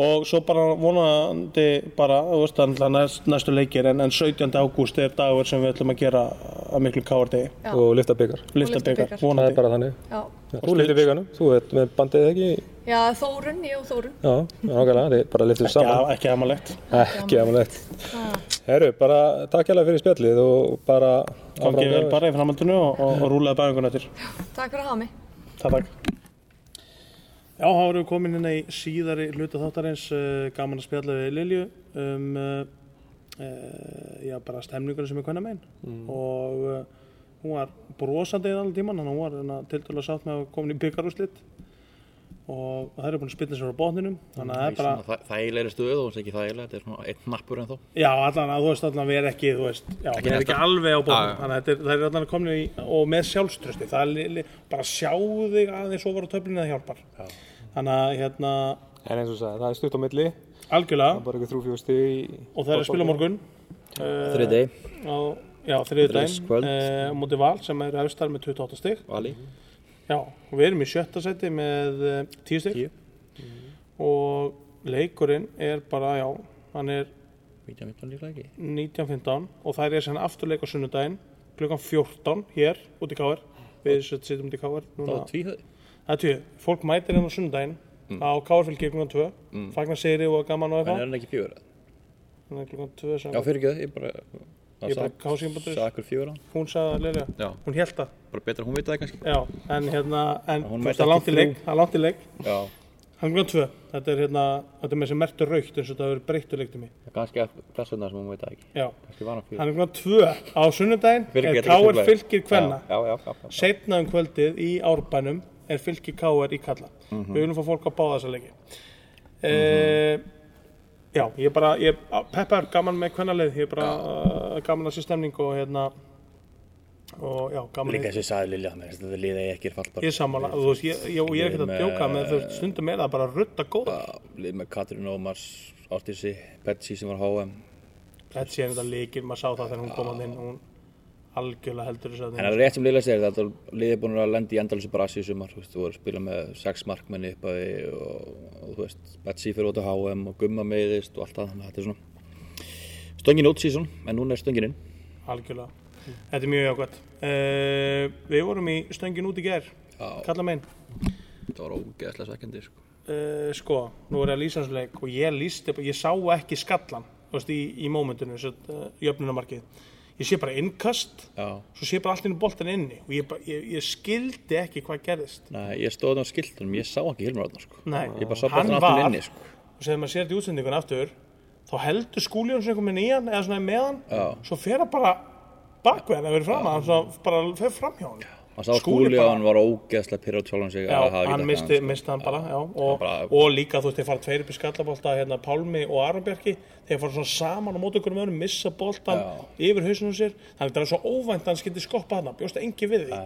og svo bara vonandi bara, þú veist, að næst, næstu leikir en, en 17. ágúst er dagur sem við ætlum að gera að miklu káardegi Já. og lifta byggar. lifta lyfta byggar, bikar. Það vonandi er bara þannig. Já. Þú liftir byggarnum, þú ert með bandið ekki? Já, Þórun, ég og Þórun. Já, nákvæmlega, þið bara liftir saman. ekki amalegt Ekki amalegt. Herru, bara takk hérlega fyrir spjallið og bara Gangi vel bara í framhaldinu og, og, og rúlega bæðingun eftir Takk fyrir að hafa mig. Já, þá erum við komin inn í síðari hluta þáttarins, uh, gaman að spjalla við Lilju um uh, uh, já, bara stemningunum sem er kvenna megin og uh, hún var brosandi allan tíman, þannig að hún var hérna, til dæla sátt með að komin í byggarúslit og það eru búin að spilla sér á botninum þannig að það er bara, Svona þæ- þægilegri stöðu og ekki þægilega, þetta er svona einn nappur en þó. já, allan að þú veist allan að vera ekki, þú veist, já, Ekki vera ekki alveg á Já, já. þannig að þetta er, það er allan að komin í, og með sjálfströsti, það er bara sjá þig aðeins ofar á töflinu það hjálpar. Þannig að, hérna, En eins og sagði, það er stutt á milli, algjörlega, í... og það er að spila morgun. Þriði, á, já, þriði daginn, uh, mútið val sem er efstar með 28 stig. Vali, Já, og við erum í sjötta seti með uh, 10 stig. 10. Og leikurinn er bara, já, hann er 19-15 líklega ekki. 19.15 og það er sem afturleik á sunnudaginn klukkan 14 hér út í Káar við sittum út í Það núna var tvíhauð. Það er tjóð, fólk mætir hérna á sunnudaginn á Káarfylgi klukkan 2 mm. fagnar segri og gaman og En er eitthvað hann ekki fjögur? þannig að klukkan 2 sem Já, fyrir ekki ég bara... Ég bara kásingabandurinn. Sagði okkur fjögur á. hún sagði Lilja, hún held það. Bara betra að hún veit það kannski. já, en hérna en þú veist, er langt í ekki leik er langt í leik. Já, hann klukkan 2 þetta er hérna þetta er með sem mertur raukt eins og þetta hefur breyttu leiktum í kannski að plassuna sem hún veit það ekki. já, hann hann er klukkan 2 á sunnudaginn Fyrir er getur ekki Káar truflað. fylgir kvenna Já, já, já. já, já. setna kvöldið í árbænum er fylki K.R. í kalla Mhm. við viljum fá fólk að báða þessa leiki mm já, ég er bara ég, peppar gaman með kvennalið ég er bara uh, gaman að sé stemning og hérna og já, gaman Líka þessi sagði Lilja, þetta liðið ekki er fallbar. ég er sammála, þú veist, ég, ég, ég er ekkert að djóka með veist, stundum er það bara rutta góða Lið með Katrín Ómars, Ástísi, Betsy sem var á HM. þetta sé þetta leikir, maður sá það þegar hún kom að inn hún algjörlega heldur þess að það er rétt sem Lilja segir, þetta liðið er búin að lenda í endalþessu brasi í sumar, þú veist, þú voru að spila með sex markmenni upp að því og, og þú veist, Betsy fyrir út á HM og Gumma meiðist og allt það, þannig að þetta er svona stöngin út síðan, en núna er stöngin inn. algjörlega, þetta er mjög jákvæmt uh, við vorum í stöngin út í ger Já, kalla megin þetta var ógeðslega svekkjandi, sko. uh, sko, nú er ég að lýsa hans leik og ég lýsti, ég sá ekki skallan þú veist, í, í mómentinu, uh, jöfnunamarkið ég sé bara innkast Já, svo sé bara allt inn í boltan inni og ég, bara, ég, ég skildi ekki hvað gerðist nei, ég stóð á skiltunum, ég sá ekki Hilmar Átnar, sko. Nei, Ég bara sá hann var inni, sko. og sem maður sér þetta í útsendingun aftur þá heldur skúlíun sem komin í hann eða svona með hann Já. svo fer hann bara bakveðan að vera fram hann svona bara fer fram hjá hann Hann sá skúli og hann var ógeðslega pyrra út sjálfan sig Já, hann misti, sko. misti hann bara, já, og, bara- og líka þú veist, þeir fara tveir upp í skallabólta, hérna Pálmi og Aronbjörki, þeir fara svona saman á móti okkur um öðrum, missa boltan yfir hausnum sér, þannig að það er svo óvænt að hann skildi skoppa hann, bjóst engi við því.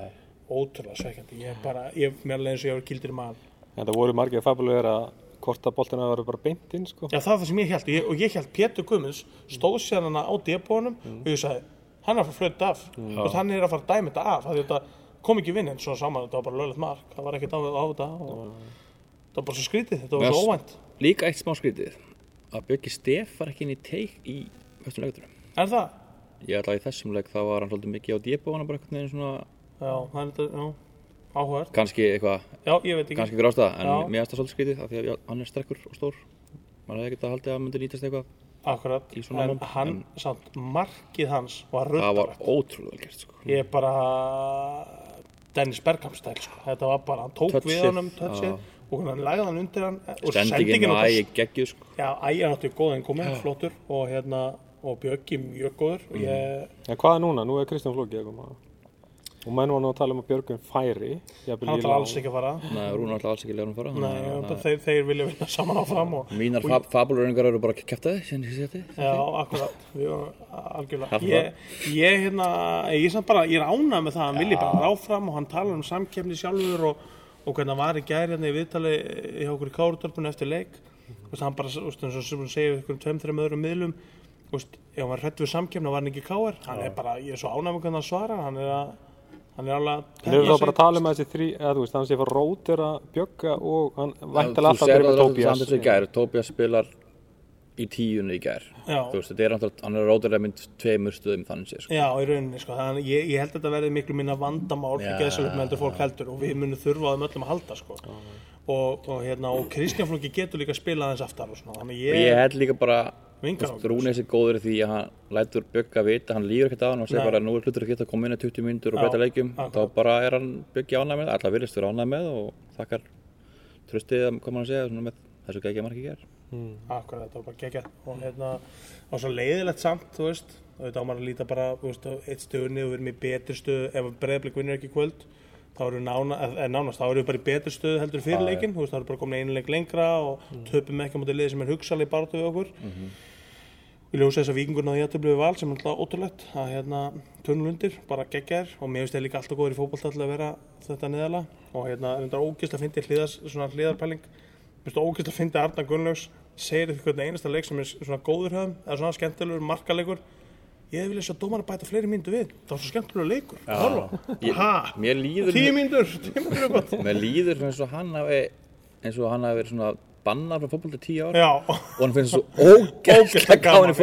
Ótrúlega sveikjandi, ég er bara ég er meðal eins og ég var kildir maður En það voru margir fabulegur að hvort að boltina var bara beint inn, sko. Já, það er það sem ég held, ég, og ég held Pétur Guðmunds stóð sér hana á depónum og ég sagði, hann er að fara að flöta af. Og hann er að fara að dæma þetta af það þetta kom ekki vinn en svo saman, þetta var bara löglegt mark það var ekkert á, þetta og það var bara svo skrítið, þetta var svo óvænt Líka eitt smá skrítið, að Björki Steff var ekki inn í teik í höstum leikutunum. Er það? ég ætla að í þessum leik þá var hann svolítið mikið á djepu hann bara einhvern veginn svona Já, það er þetta, já, áhugavert. kannski eitthvað, Já, ég veit ekki. kannski ykkur ástæða en Já. mér finnst það svolítið skrítið af því að hann er strekkur og stór maður hefði haldið að Dennis Bergkamp stæl, sko. Þetta var bara, hann tók Touchið, við honum, touchið, já. og hann lagði hann undir hann. og sendingin og náttúrulega- ægi geggjuð sko. Já, ægir náttúrulega góð en komið, flottur, og hérna, og Björki mjög góður, og ég, En hvað er núna? Nú er Kristján Flóki að koma. Og menn var nú að tala um að Björgun færi. hann lán. alls ekki að fara. Nei, Rúnar ætla alls ekki að lega hann fara. Nei, að bara það- þeir, þeir vilja vinna saman áfram og, mínar fab fabuluröngar eru bara kæftið Já, akkurat, ég, ég, hérna, ég, samt bara, ég er ánað með það, hann vilji bara ráfram og hann talar um samkefni sjálfur og, og hvernig hann var í gæri hérna í viðtali hjá okkur í Kárudorpunni eftir leik. Veist, hann bara, og sem hann segir um tveim, þreim öðrum miðlum Þú veist, ef hann var hrætt við samkefni var hann ekki káir hann er bara, ég er svo ánað með hvernig hann svarar hann er að, hann er alveg að En eru sig. bara að tala um þessi þrý, eða þú veist, hann sé fara rótera Bjögga og hann væntalega alltaf að það í gær Tobias spilar í tíunni í gær veist, þetta er náttúrulega, hann er rótilega mynd tveimur stöðum þannig sé sko. Já, í rauninni, sko, þannig ég, ég held að þetta verði miklu minna vandamál Já. fyrir geðsölum heldur fólk heldur og við munum þurfa á þeim öllum að halda, sko. Og, og hérna, og Kristján Flóki getur líka að spila aðeins aftar og svona, þannig og ég, ég held líka bara Rúnes er góður því að hann lætur Bjögga vita, hann líður ekkert á hann og segir bara nú er hlutur að geta að koma inn í 20 mínútur og breyta leikjum. akkurat. þá bara er hann Bjöggi ánæg með, allar virðist vera ánæg með og þakkar tröstið að koma að segja með þessu gækja marki ger akkurat, þetta var bara geggjað. Og hérna, og svo leiðilegt samt, þú veist, og þetta á maður að líta bara, þú veist, eitt og við erum í betri stöðu, ef breyðblik vinnur ekki kvöld, þá eru nána, eða nánast, þá eru við bara í betri stöðu heldur fyrir leikinn, þú veist, þá eru bara komin einu leik lengra og töpum ekki á móti liði sem er hugsalega í baráttu við okkur. Við ljósa þess að vikingur náðu jættabli við val sem er alltaf ótrúlegt að hérna tunnlundir, bara geggjar og mér finnst það líka alltaf góður í fótbolta til að vera þetta neðala og hérna reyndar ógist að fyndi hliðas, svona hliðarpæling. Mér finnst það ógist að fyndi Arna Gunnlaugs segir því hvernig einasta leik sem er svona góður höfum eða svona skemmtilegur markalegur ég vil þess að dómar að bæta fleiri myndu við. Það var svo skemmtilegur leikur. Tíu myndur er mér líður eins og hann hafi eins og hann hafi verið svona bannar frá fótbolta í tíu ár. Já, og hann finnst svo ógæslega Ógeðslega gáðin í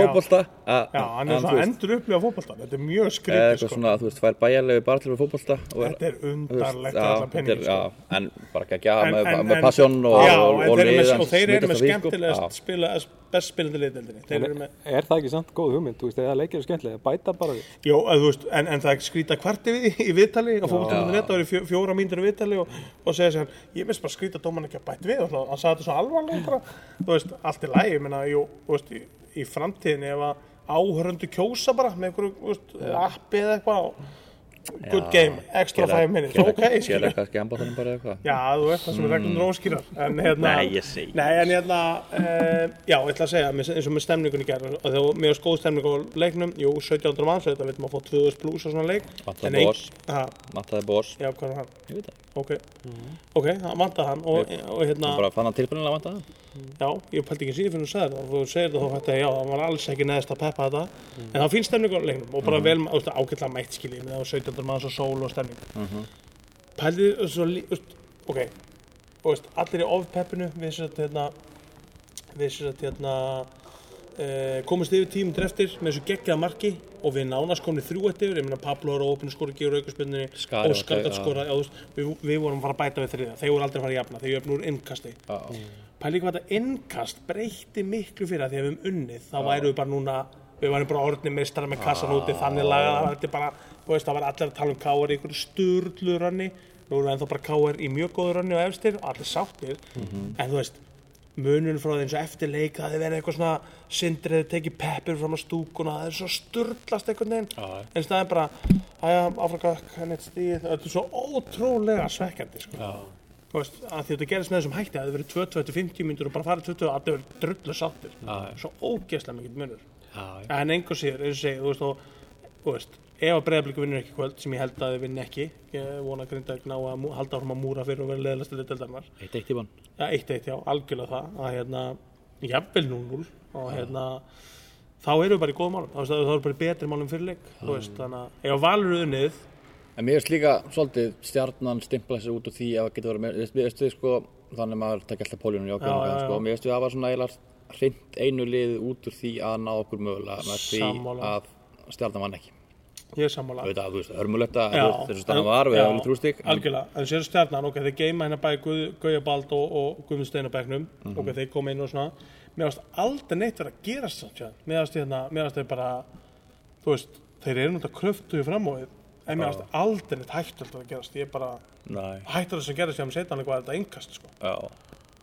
gaman, já. hann er svona endur upplifa fótbolta. Þetta er mjög eða skrítið eitthvað sko. svona, þú veist, fær bæjarlegu bara til er, þetta er undarlegt er- sko. en bara ekki að En- með, passion og, já, og, þeir eru með, sko. skemmtilegast spila, best spilandi liðdeldinni þeir eru með, Er það ekki samt góð hugmynd, þú veist, eða leikir er skemmtilega, bæta bara við. jó, að, þú veist en, en það er skrýta kvarti við í, viðtali á fólkvöldinu þetta var í fjó, fjóra mínútur í viðtali og, og segja sér, ég veist bara skrýta dóman ekki að bæta við. Og hann sagði þetta svo alvarlega bara, þú veist, allt er lægi, ég meina, jú, þú veist, í, í framtíðinni ef að áhöröndu kjósa bara með einhverju, appi eða eitthvað good game, extra Gera- 5 minutes, gera- ok, Gera skilja eitthvað skemba þannig bara eitthvað. Já, þú veist það sem er reglum róskýrar. En hérna Nei, ég segi. Nei, en hérna uh, Já, ég ætla að segja, eins og með stemningunni gerð og þegar mér var góð stemning á leiknum. Jú, 1700 manns, þetta veitum að fá 2000 pluss á svona leik. Boss. Ha, Mattaði boss, Já, hvað er hann? ég veit það. Ok, ok, það vantaði hann og, og hérna, bara fann hann tilbyrjulega vantaði já, ég pældi ekki síðan fyrir þú sagði það. Og þú segir það þá þetta, já, það var alls ekki neðist að peppa þetta. En þá finnst stemning á leiknum og bara vel, þú veist, ágætlega mætt skiljið með það 1700 manns og sól og stemning. Pældi svo, lí- þú veist, ok. Og veist, allir í ofpeppinu við sem sagt hérna við sem sagt hérna uh, komast yfir tímundur eftir með þessu geggjaða marki og við nánast komni þrjú eftir. Ég meina Pablo er óopinu skori, gefur aukarspilninni Skari Óskar var- gætt skora, já, þú veist, við, við vorum að fara að bæta við þriða þeir voru aldrei að fara að jafna, þeir jöfnur innkasti pæli hvað þetta innkast breytti miklu fyrir að því að við hefum unnið þá væru við bara núna við varum bara orðni meistara með kassan úti þannig lagað að þetta er bara þú veist það var allir að tala um káar í einhverju sturlu rönni nú erum við ennþá bara káar í mjög góðu rönni og efstir og allir sáttir. En þú veist munun frá því eins og eftir leik það hefur verið eitthvað svona sindrið tekið peppur fram á stúkuna það er svo sturlast einhvern veginn. En staðin bara aðja áfragak henni eitt stíð þetta er svo ótrúlega svekkjandi sko. Þú veist, þetta gerist með þessum hætti að það verið 20-50 myndur og bara farið 20 og allir verið drullu sáttir. Svo ógeðslega mikill munur. En einhver síður, eins og segi, þú veist og, þú veist, ef að breyðabliku vinnur ekki kvöld sem ég held að þið vinni ekki ég vona að grinda ná að halda áfram að múra fyrir og vera leðilegst til deildarinnar. Eitt eitt í bann ja, eitt eitt já, algjörlega það að hérna, jafnvel 0-0 og hérna þá erum við bara í góðum málum, þá erum við bara í betri málum fyrir leik, þú veist, þannig að ef Valur unnið, En mér finnst líka svolítið stjarnan stimpla sig út úr því að það getur verið með, við veist- við sko, þannig að maður takk alltaf póljónum í já, og sko, mér veist við að það var svona eiginlega hreint einu lið út úr því að ná okkur mögulega með því að stjarnan vann ekki. Ég er sammála. Auðvitað, þú hörmulegt að þú veist, þessu staðan en- var, við hefum þrjú stík algjörlega, en sér stjarnan, ok, þeir geima hérna bæði Guð, Gauja Bald og, og Guðmund Steinabæknum. Mhm. ok, þeir koma inn og svona. Mér varst aldrei neitt verið að sér mér varst hérna, mér varst þeir bara þú veist, þeir eru náttúrulega kröftuði fram á þið en mér varst aldrei neitt hættult að gerast. Ég bara, Nei, hættur þess að gerast sem setna var þetta einkast, sko. Já,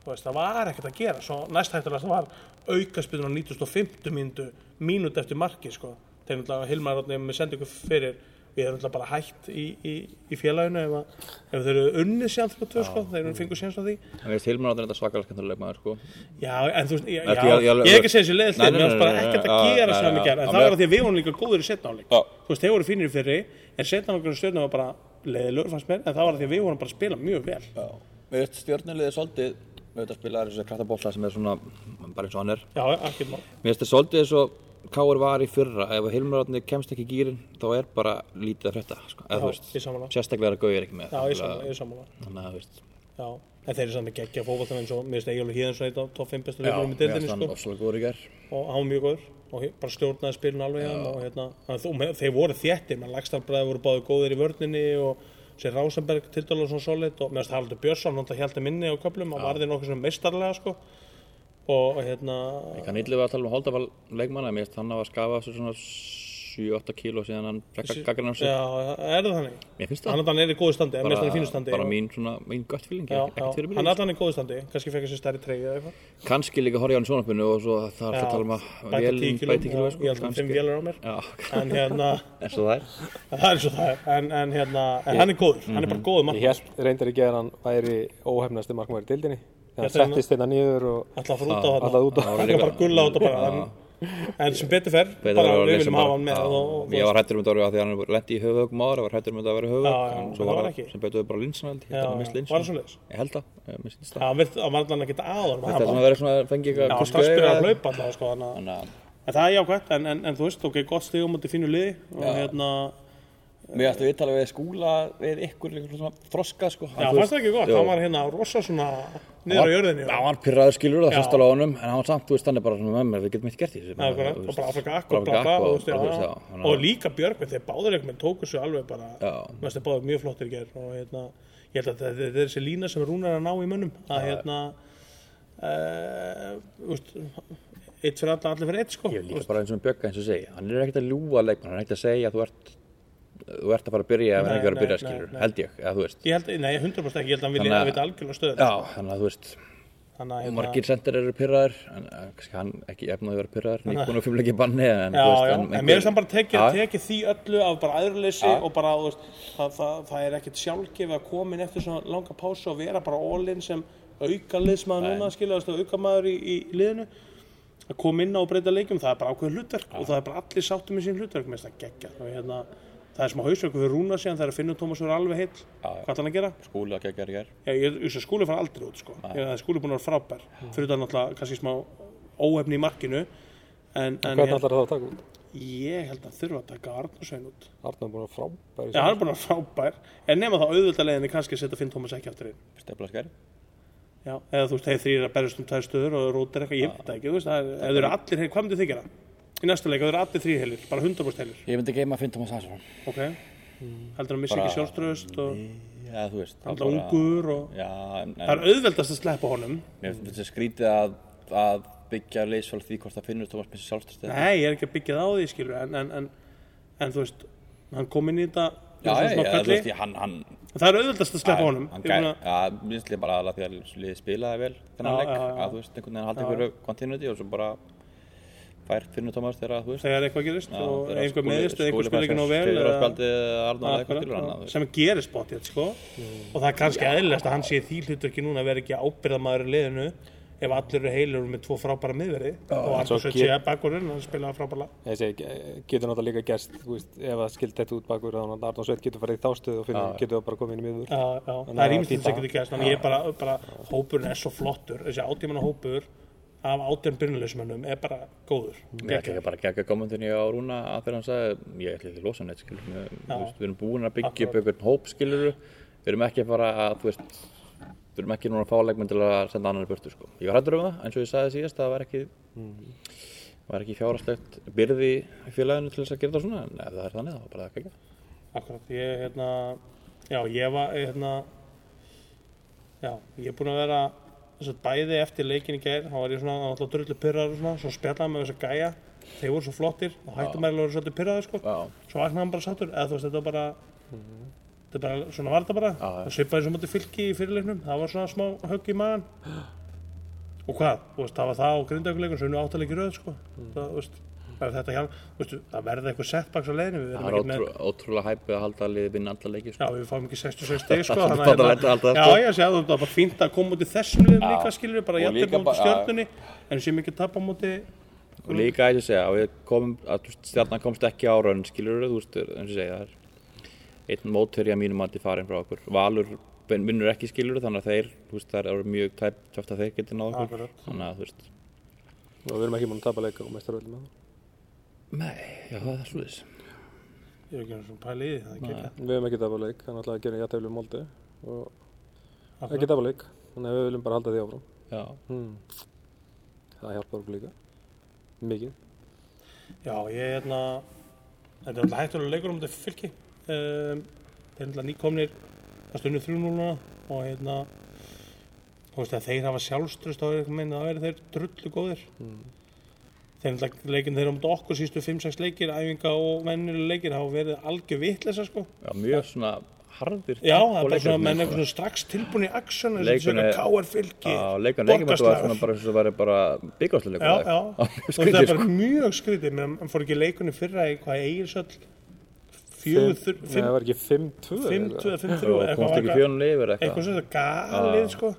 þú veist, það var ekkert að gera. Svo næst hættulega það var aukaspilun á 95. mínútu mínút eftir marki sko. náttúrulega Hilmar með sendingu fyrir við erum náttúrulega bara hætt í, í, í félaginu ef, að, ef þeir eru unnið sér alltaf tvö sko, þeir eru fengur séns á því. En veist, Hilmar áttur þetta svakalega skemmtilega maður, sko. Já, en þú veist, já, já, ég- er ekki að segja nei, mér varst nei, bara ekkert að gera við gerð, en það var að því að við vorum líka góður í setnáleik þú veist, þeir voru fínir í fyrri en setnáleikurinn stjórnum var bara leiðilegur fannst mér, en það var að því að við vorum bara að spila mjög vel. Við stjórnulegði svolítið við veit að spila þessu kraftabólla sem er svona bara eins og hann er. Já, Mér finnst það svolítið eins og Káur var í fyrra ef Átni kemst ekki í gýrin þá er bara lítið að frétta sko. eða, Já, veist, sérstaklega er að gauði ekki með já, er er þannig að veist. Já, en þeir eru samt með geggja fótboltan eins og mér finnst Egilur Híðansson eitt af topp 5 bestu Já, leikmennum í hann sko. og hann var mjög góður og bara stjórnaði spilin alveg hann og hérna, þannig að þú- með- þeir voru þéttir menn Lagstarbræði voru báði góðir í vörninni og sér Rásenberg til dæla svona solid og mér finnst Haraldur Björnsson hann held að minni á köflum og varði nokkuð svona meistarlega sko og hérna Ég kann illa við að tala um Holdafall leikmanna mér finnst hann að skafa þessu svona 7-8 kíló síðan hann fekk að gaggrina sig. Já, er það þannig? Mér finnst Hann það. er í góðu standi, hann í fínu standi. bara mín svona, mín gött feeling Já, ekkert já, fyrir hann er allan í góðu standi, kannski fekk sér stærri treyju eða eitthvað. Kannski líka horja hann í sjónarpinu og svo það er að tala um að bæta vélin 10 kíló, bæti kíló já, ég held að fimm vélar á mér. Já, en hérna, eins og það er. Það er eins og það er. En, en hérna, en hann er góður, hann er bara góður mann Ég held reyndar ekki að hann væri óhefnasti markmaður í dildinni. Þetta er hann settist hérna niður og alltaf fyrir út á alltaf út á. þarna hann er bara gulla út á bara en, en sem betur fer, Betur bara að við viljum hafa hann með og, og, Ég var hættur um þetta orðið að því að hann lendi í höfuðögum ára, var hættur um þetta að vera það var var ekki. sem betur bara linsan hérna var það? Ég held það, ég mér sýndist það. hann virt að maður ekki áður Þetta er svona svona, fengi eitthvað kusku spyrir að hlaupa alltaf sko, að- að það er jákvæmt, en, en, en þú veist, ok, gott stig á móti fínu liði og hérna, Mér ætti við tala við skúla við ykkur þroska sko. já, fannst það ekki gott, hann var hérna rosa svona niður á jörðinni Já, hann pyrraður skilur það Já. fyrst alveg á honum, en hann var samt, þú veist, hann er bara svona með mér, við getum eitt gert í þessu. Akkurat, Þú og veist, bara Afrika Akk bara og bla bla Akk og, og, þú veist, bara, þú já, veist, já. já, og líka Björgvin, þeir báður einhvern tóku sér alveg bara Já. mér finnst þeir báður mjög flottir í ger og hérna, ég held að þetta er þessi lína sem Rúnar er að ná í mönnum að hérna uh, úst, eitt fyrir alla, allir fyrir eitt sko Ég líka bara eins og Bjögga eins og segja, hann er ekkert að ljúga leikmann, hann er ekkert að segja að þú ert, þú ert að fara að byrja ef verið að byrja skilur, held ég, eða þú veist. ég held, nei, 100% ekki, ég held að hann vilja að- vita algjörlega stöður Já, þannig að þú veist, og hérna, margir sendir eru pyrraður, en eh, kannski hann ekki efnaði að vera pyrraður, nýbúin og fimmleiki banni, en Já, veist, já, en en einhver- mér finnst hann bara tekið, Já. tekið því öllu af bara aðurleysi Já. og bara, veist, það, það, það er ekkert sjálfgefið að koma inn eftir svona langa pásu og vera bara all-in sem auka liðsmaður núna, skilja, auka maður í, í liðinu að koma inn á breyta leikjum, það er bara ákveðið hlutverk og það er bara allir sáttum með sín hlutverk, mér finnst það geggja og hérna, það er smá hausverku fyrir Rúna síðan þegar Finnur Tómas verður alveg heill, hvað ætlar hann að gera? skúli að gegja er í gær. Já, ég veist að skúli fara aldrei út sko. ég, það er skúli búin að vera frábær fyrir þetta náttúrulega kannski smá óhefni í markinu en, en ég, ætlar það að taka út? ég held að þurfa að taka Arnarsvein út Arnar er búin að frábæri. Já, hann er búin að frábær en nema þá auðvölda leiðinni kannski að setja Finn Tómas ekki aftur inn. Já, eða þú veist, þeir þrýr að berjast um tvær stöður og rótir eitthvað, ég veit það ekki, þú veist, það er, þau eru allir, heil, hvað myndir þið gera? Í næsta leik, ef þau eru allir þrýr heilir, bara 100% heilir, Ég myndi geima Finn Thomas Hansson. ok? Heldur hann missi ekki sjálfströðust og þú veist. það bara- ungur og Já, en, það er en auðveldast að sleppa honum. mér finnst það skrítið að, að byggja leysfál því hvort það finnur Thomas missi sjálfstöð. Nei, ég er ekki að byggja það á því, skilur, en, en, en, en þú veist, hann kom inn í þetta Já, þú hvelli. veist, ég- hann, hann, það er auðveldast að sleppa honum. Ég minnst ég bara aðalega því að spilaði vel þennan já. að þú veist, einhvern veginn haldi ykkur continuity og svo bara fær finnur Thomas þegar að, þú veist, þegar eitthvað gerist Já, og einhver meðist eða einhver spil ekki nóg vel eða- eða eitthvað skilur hann, sem gerist bóttið sko. og það er kannski eðlilegast að hann sé því hlutverki núna að vera ekki ábyrðamaður í liðinu ef allir eru heilir með tvo frábæra miðverði. Og Sveit get- sé að bakkurinn hann spilaði frábæra Ég segi, ge- getur náttúrulega líka veist, ef það skilt þetta út bakur, þannig að Arnar Sveit getur farið í þástöðu og finnur, getur það bara komið inn í Þannig það er að ímyndið sem getur gerst þannig ég er bara, bara hópurinn er svo flottur. Þessi átjámanna hópur af átján byrnuleysmönnum er bara góður. Ég ætla ekki bara að gegja kommentinni á Rúna að þegar hann sagði, ég ætla ekki að losa hann eitt skilur, við, erum búin að byggja upp einhvern hóp skilur, við erum ekki að fara að, þú veist, við erum ekki núna að fá leikmenn til að senda annan í burtu sko. Ég var hættur um það, eins og ég sagði síðast, það var ekki, var ekki fjárhastlegt byrði félaginu til þess að gera þetta svona en ef það er þannig þá bara ekki Akkurat, ég, hérna, já, ég var, hérna, já, ég þess að bæði eftir leikin í gær, þá var ég svona, alltaf drullu pyrraður og svona, svo spjallaði með þess að gæja, þeir voru svo flottir og hættu mér að vera svolítið pyrraður, sko, Já, svo vaknaði hann bara sattur, eða þú veist, þetta var bara, þetta er bara, svona var þetta bara, Já, og svipaði sem mútið fylki í fyrirleiknum, það var svona smá högg í magan, og hvað, veist, það var það á grindaugleikum, svo unnu áttalegir röð, sko, það, þú veist, ef þetta hjálp, þú veist, það verði eitthvað setbacks á leiðinu, við það verðum er ótrú, ótrúlega hæpið að halda að liði vinna alla leiki Já, sko. við fáum ekki 66 stig sko Það er þannig bara að að alltaf, Já, ég sé að það er bara fínt að koma út í þessum liðum Já. líka skilur bara líka mútið bara- stjörnunni en sem ekki tapa mútið og líka eins og segja að komum að stjarnan komst ekki á raun skilur þú veist eins og segja það er einn mótverja mínum að þið farin frá okkur. Valur vin- vinnur ekki skilur þannig að þeir veist það eru mjög tæft að þeir geti náð okkur. Þannig að þú veist. Og við erum ekki múin að tapa leika og meistaröldum með nei, já það er sluðis Ég er ekki eins og pæli í því, það er ekki ekki það við erum ekki tapa leik, þannig að gera jættefli móldi og ekki Akkurat. tapa leik þannig að við viljum bara halda því áfram. Já, hmm. það hjálpar okkur líka. Mikið. Já, ég er hérna Þetta er alltaf hættulega leikur um þetta fylki. Um, Þeir er alltaf nýkomnir að stundu 3-0 núna og hérna að þeir hafa sjálfströst á veginn þá eru þeir drullu góðir. Þeir er alltaf leikin þeir eru um okkur sístu 5-6 leikir æfinga og vennilega leikir hafa verið algjör vitleysa sko já mjög svona harðir Já, það er bara svona, menn er sko. svona strax tilbúin í aksjón eins og Leikurinn svona er- káar fylki Já, leikurinn leikum þetta var svona bara eins og það væri bara byggjásleikur Já, já, og það er sko bara mjög skrítið menn fór ekki leikunni fyrra í hvað Egilsöll fjögur, Fimm- það var ekki 5-2 fimm, eða? tvö, fimm, og þrjú komst ekki fjónu lifur eitthvað eitthvað sem þetta galið sko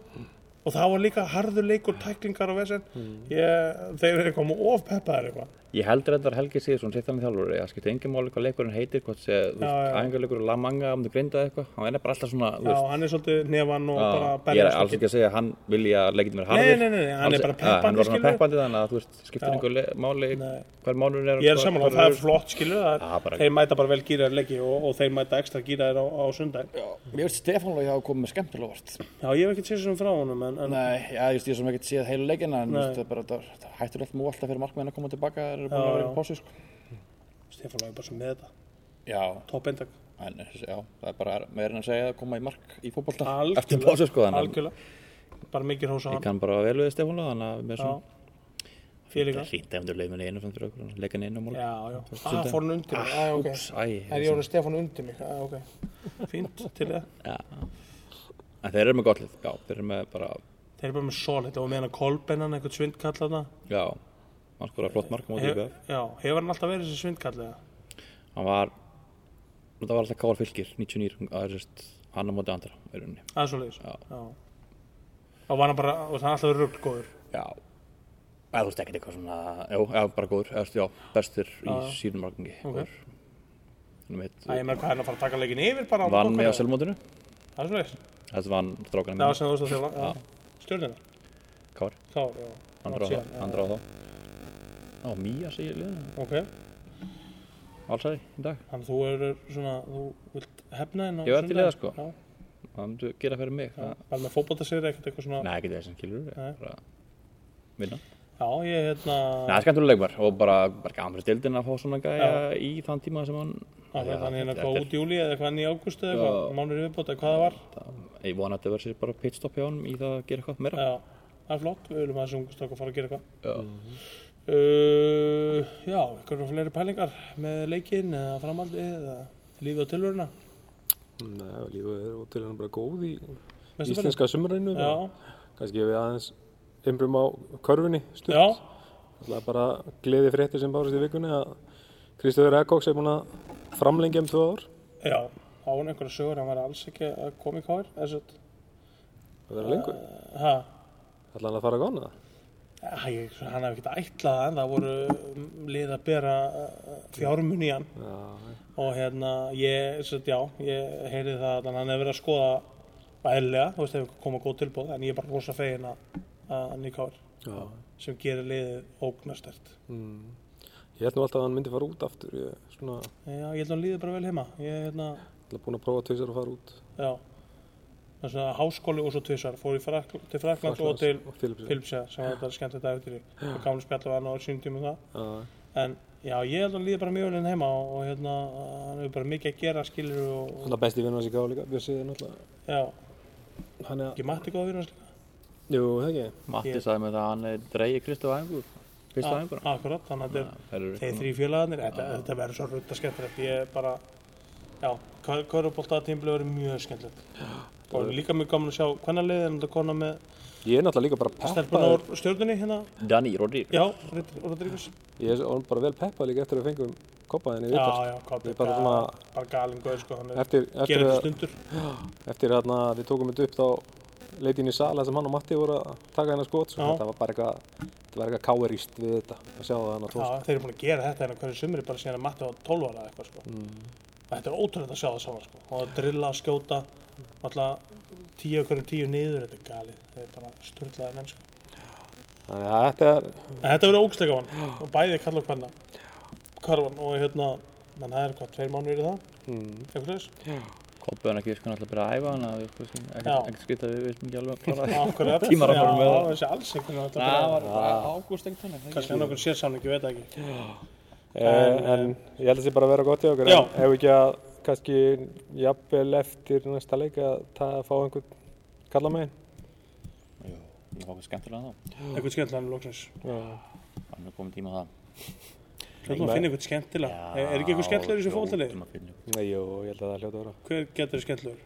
og það var líka harður leikur tæklingar og vesen. Ég, þeir eru eitthvað of peppaðir eitthvað Ég heldur þetta Helgi Sigursson sitt hann í þjálfur það skiptir engin máli hvað leikurinn heitir hvort sé, þú Já, já. veist, æfingarleikur La Manga um þú grinda eitthvað, hann er bara alltaf svona þú já, veist, hann er svolítið nefann og já, bara ég er berjast alls ekki að segja að hann vilja að leikin vera Nei, harðir. Nei, nei, nei, hann er bara peppandi, hann var svona peppandi þannig að þú veist, skiptir Já. einhver máli hver mánur er ég er saman og það er flott skilur Já, þeir mæta bara vel gýraðir leiki og, og þeir mæta ekstra gýraðir á, á ég ég það, er það, það að það eru búin Já, að vera í pásu sko. Stefán var bara sem með þetta. Já, topp eintak. En já, það er bara en að segja að koma í mark í fótbolta Algjörlega. eftir pásu sko að bara mikið hrósa ég hann. kann bara vel við Stefán að það líka er fínt ef þú leið með einu samt fyrir okkur leikan einu múl já, já, ah, fór hann undir mig ah, æ, er ég orðið Stefán undir mig? Ah, fínt til það. Já. En þeir eru með gott lið, já, þeir eru með bara, þeir eru bara með solid. Og með hann Kolbennan, einhvern svindkall þarna. Já, hann skoraði flott mark móti Hef, IBF. já, hefur hann alltaf verið þessi svindkall eða? Hann var, það var alltaf káar fylgir, 99, að það er sérst, hann á móti andra, í er svo leiðis. Og var hann bara, og er alltaf verið ruggóður. Já, eða þú veist ekkert eitthvað svona, já, já, bara góður, eða, já, bestur í Já. sínum. Ok. Þannig mitt, Það er með hvað hann að fara að taka leikin yfir bara á vann mig á Það er svo leiðis. þetta vann strákanum. Stjórnina. káar, andra á þá, á Mía segir liðinu, Ok. allsæði í dag, Þannig að þú eru svona, þú vilt hefna henn á Ég verð til í það, sko. Já. það myndu gera fyrir mig, Var með fótboltasegri ekkert eitthvað svona. nei, ekki þessum kilur, Nei. bara vinna. Já, ég hérna. Nei, það er skemmtilega leikmar og bara, bara fyrir stildin að fá svona gæja í þann tíma sem hann þannig hérna þetta hvað er- út í júli eða hvað inn í ágústu eða eitthvað, mánur yfirbót eða hvað það var. það- ég vona að þetta verður sér bara pitstop hjá hann í það að gera eitthvað meira Já, það er flott, við viljum að þessi ungustök að fara að gera eitthvað. Uh, já, eitthvað fleiri pælingar með leikinn eða framhaldið eða lífið og tilvöruna. Nei, lífið er og til hann bara góð í Veistu íslenska sumrænu Já, kannski ef við aðeins einbrum á körfunni stutt. Já, Það er bara gleði fréttir sem bárist í vikunni að Kristofur Ekkoks er búin að framlengja um tvö ár. Já, á hann einhverja sögur, hann var alls ekki að koma í káir, þess að, að vera lengur? Hæ, ætla hann að fara að gána það Æ, hann hef ekkert ætlað en það voru um, lið að bera uh, fjármun í hann. Já, og hérna ég, svo, já, ég heyri það að hann hefur verið að skoða eðlilega, þú veist, hefur koma góð tilbúð en ég er bara rosa fegin að, að hann já. sem gerir liðið ógnastert Mm. Ég held nú alltaf að hann myndi fara út aftur ég svona Já, ég held að hann líði bara vel heima. Ég, hérna, ætla búin að prófa tvisar að fara út. Já það er svona háskóli og svo tvisar fór í Frakk, til Frakland og til. Filipsja sem var þetta skemmtilegt æfintýri og gamli spjall var hann á sínum tíma um það. Já, en já, ég held að hann líði bara mjög vel inn heima og, og hérna, hann hefur bara mikið að gera skilur og, Þannig að besti vinnur hans í gáð líka, Bjössi er náttúrulega. Já, Hann er, ekki matti góða hans líka. Jú, það ekki. Matti Ég- sagði mig það að hann er dreigið Kristof Æfingur Fyrsta A- æfingur akkurat, þannig að þetta Þeir er þrý félagarnir, þetta, þetta verður svo rutta skemmtilegt ég er bara, já, Körubolta tímbilið verður mjög skemmtilegt. Og líka mjög gaman að sjá hvernig liðið er þetta kona með Ég er náttúrulega líka bara stelpuna peppaður úr stjórnunni hérna, Dani Rodríguez. Já, Rodríguez. Ég er bara vel peppað líka eftir að við fengum koppaðin í já, já, Ég bara bara, bara galin góð, sko, hann er Eftir, eftir, gerir þetta að, eftir við tókum þetta upp þá leiti inn í sala sem hann og Matti voru að taka hennar skot Já. þetta var bara eitthvað þetta var eitthvað káeríst við þetta að sjá það hann að Já, tóst þeir eru búin að gera þetta hérna hverju sumri bara síðan að Matti á 12 ára eitthvað sko. Mm. Þetta er ótrúlega að sjá það saman sko. og að drilla, skjóta alltaf tíu okkur tíu niður þetta er galið, þetta er bara sturlaði menn sko. Þannig að þetta er en þetta verður ógsleika hann og bæði kalla og hvenna karvan og hérna menn það er hvað, tveir mánuður í það? Mm, eitthvað þess, Koppi hann ekki viskan alltaf bara að æfa hann að við Já. ekkert skrita við við sem ekki alveg að klára það. Tímar að fara með já, það. þessi alls einhvern veginn Það það ekki en, en ég held að það sé bara að vera gott í okkur Já. en ef ekki að kannski jafnvel eftir næsta leik að það að fá einhvern kalla megin Jú, ég fá eitthvað skemmtilega þá. Eitthvað skemmtilega loksins. Já. Hann er komið tíma það. Hljóðum að finna eitthvað skemmtilega er, er ekki eitthvað skemmtilegur í þessu eitthvað. Nei, jú, ég held að það hljóta að vera. Hver getur skemmtilegur?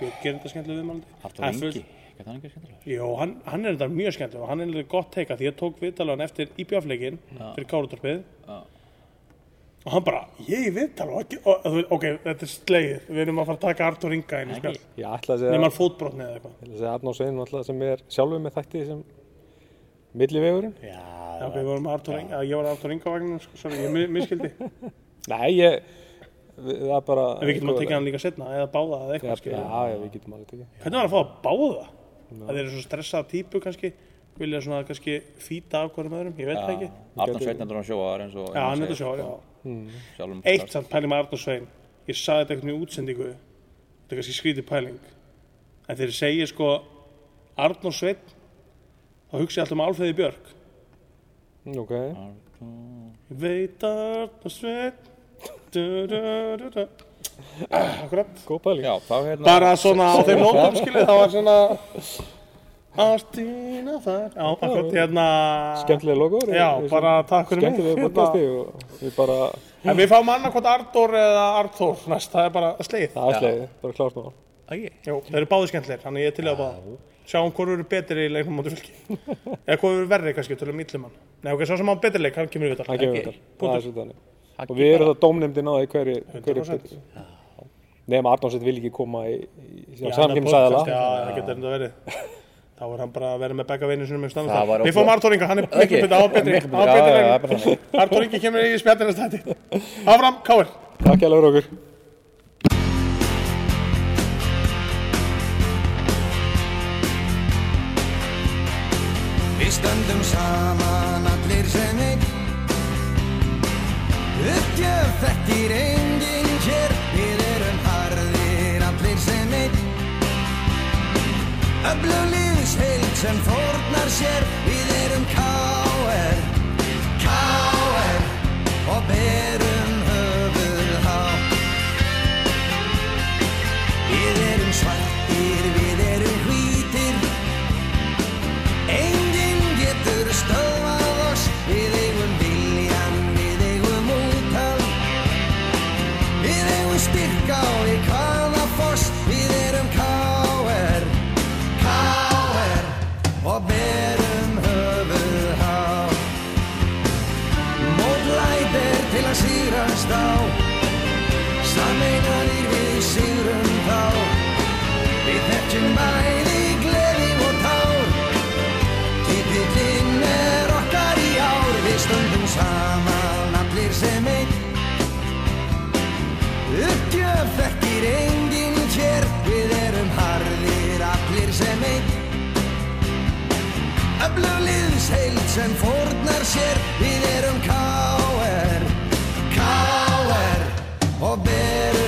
Gerir þetta skemmtilegur við málið Artur Ingi, geta hann ekki skemmtilega Jó, hann, hann er þetta mjög skemmtilegur og hann er þetta gott teika því ég tók viðtalan eftir IBF-leikin fyrir Kárutorpið Já. Og hann bara, ég í viðtal og, ekki- og, ok, þetta er slegið. Við erum að fara að taka Artur Inga inn í að segja, nema fótbrotni eða eitthvað. Ég ætla að segja Arnór Svein alltaf sem er sjálfur með þætti sem millivegurinn. Já, ok, við vorum Artur Inga, ég var Artur Inga vagninu, sko, sorry, ég mi- miskildi en Nei, ég það er bara við getum að tekja hann líka setna eða báða eða Já, eitthvað, já, já, við getum alveg tekið. Hvernig var að fá að báða? Það þeir eru svo stressað típu kannski vilja svona kannski fýta af hverjum öðrum, ég veit það ekki. Já, hann er þetta sjá, Sjálfum Eitt samt pæling með Arnur Svein. Ég saði þetta eitthvað í útsendingu. Þetta er kannski skrítið pæling. En þegar ég segi sko Arnur Svein þá hugsa ég alltaf um Alfreði Björk. Mm, Ok, Ég veit að Arnur Svein du, du, du, du. Ah, Akkurat. Góð pæling. Hérna Bara svona á þeim nótum skilið Það var svona Ástína þar Já, akkurat hérna Skemmtilega logoður Já, bara takk fyrir mig. Skemmtilega Hérna. podcasti og við bara En við fáum annarkvæmt Arnur eða Arnþór næst, það er bara slegið. Það er slegið, bara klárt nú Ægi Jú, þeir eru báði skemmtilegir, þannig ég er til að báða. Sjáum hvort eru betri í leiknum móti fylki. Eða hvort eru verri kannski, tölum íllum hann. Nei, ok, svo sem á betri leik, hann kemur í vital. Það kemur það er við erum bara- það dómnefndin á því hverju hverju 100%. betri Nefn að Arnórsveit vil ekki koma í, í Já, samkjömsæðala Já, það getur enda verið. Þá er hann bara að vera með begga vinnu sinni með Það stannast. var Við ótrúlega- Artur Inga, hann er miklu betri, á betri, Miklu á betri, betri já, já, bara leik. Artur Ingi kemur í spjallinu stætti. Áfram, Káir. Takk hjá okkur Við stöndum saman allir sem einn Uppgjöf þekkir enginn hér Öflugliðs heild sem fórnar sér Við erum K.R. K.R. Og berum Þekkir enginn hér Við erum harðir allir sem einn Öflugliðs heild sem fórnar sér Við erum K.R. K.R. Og berum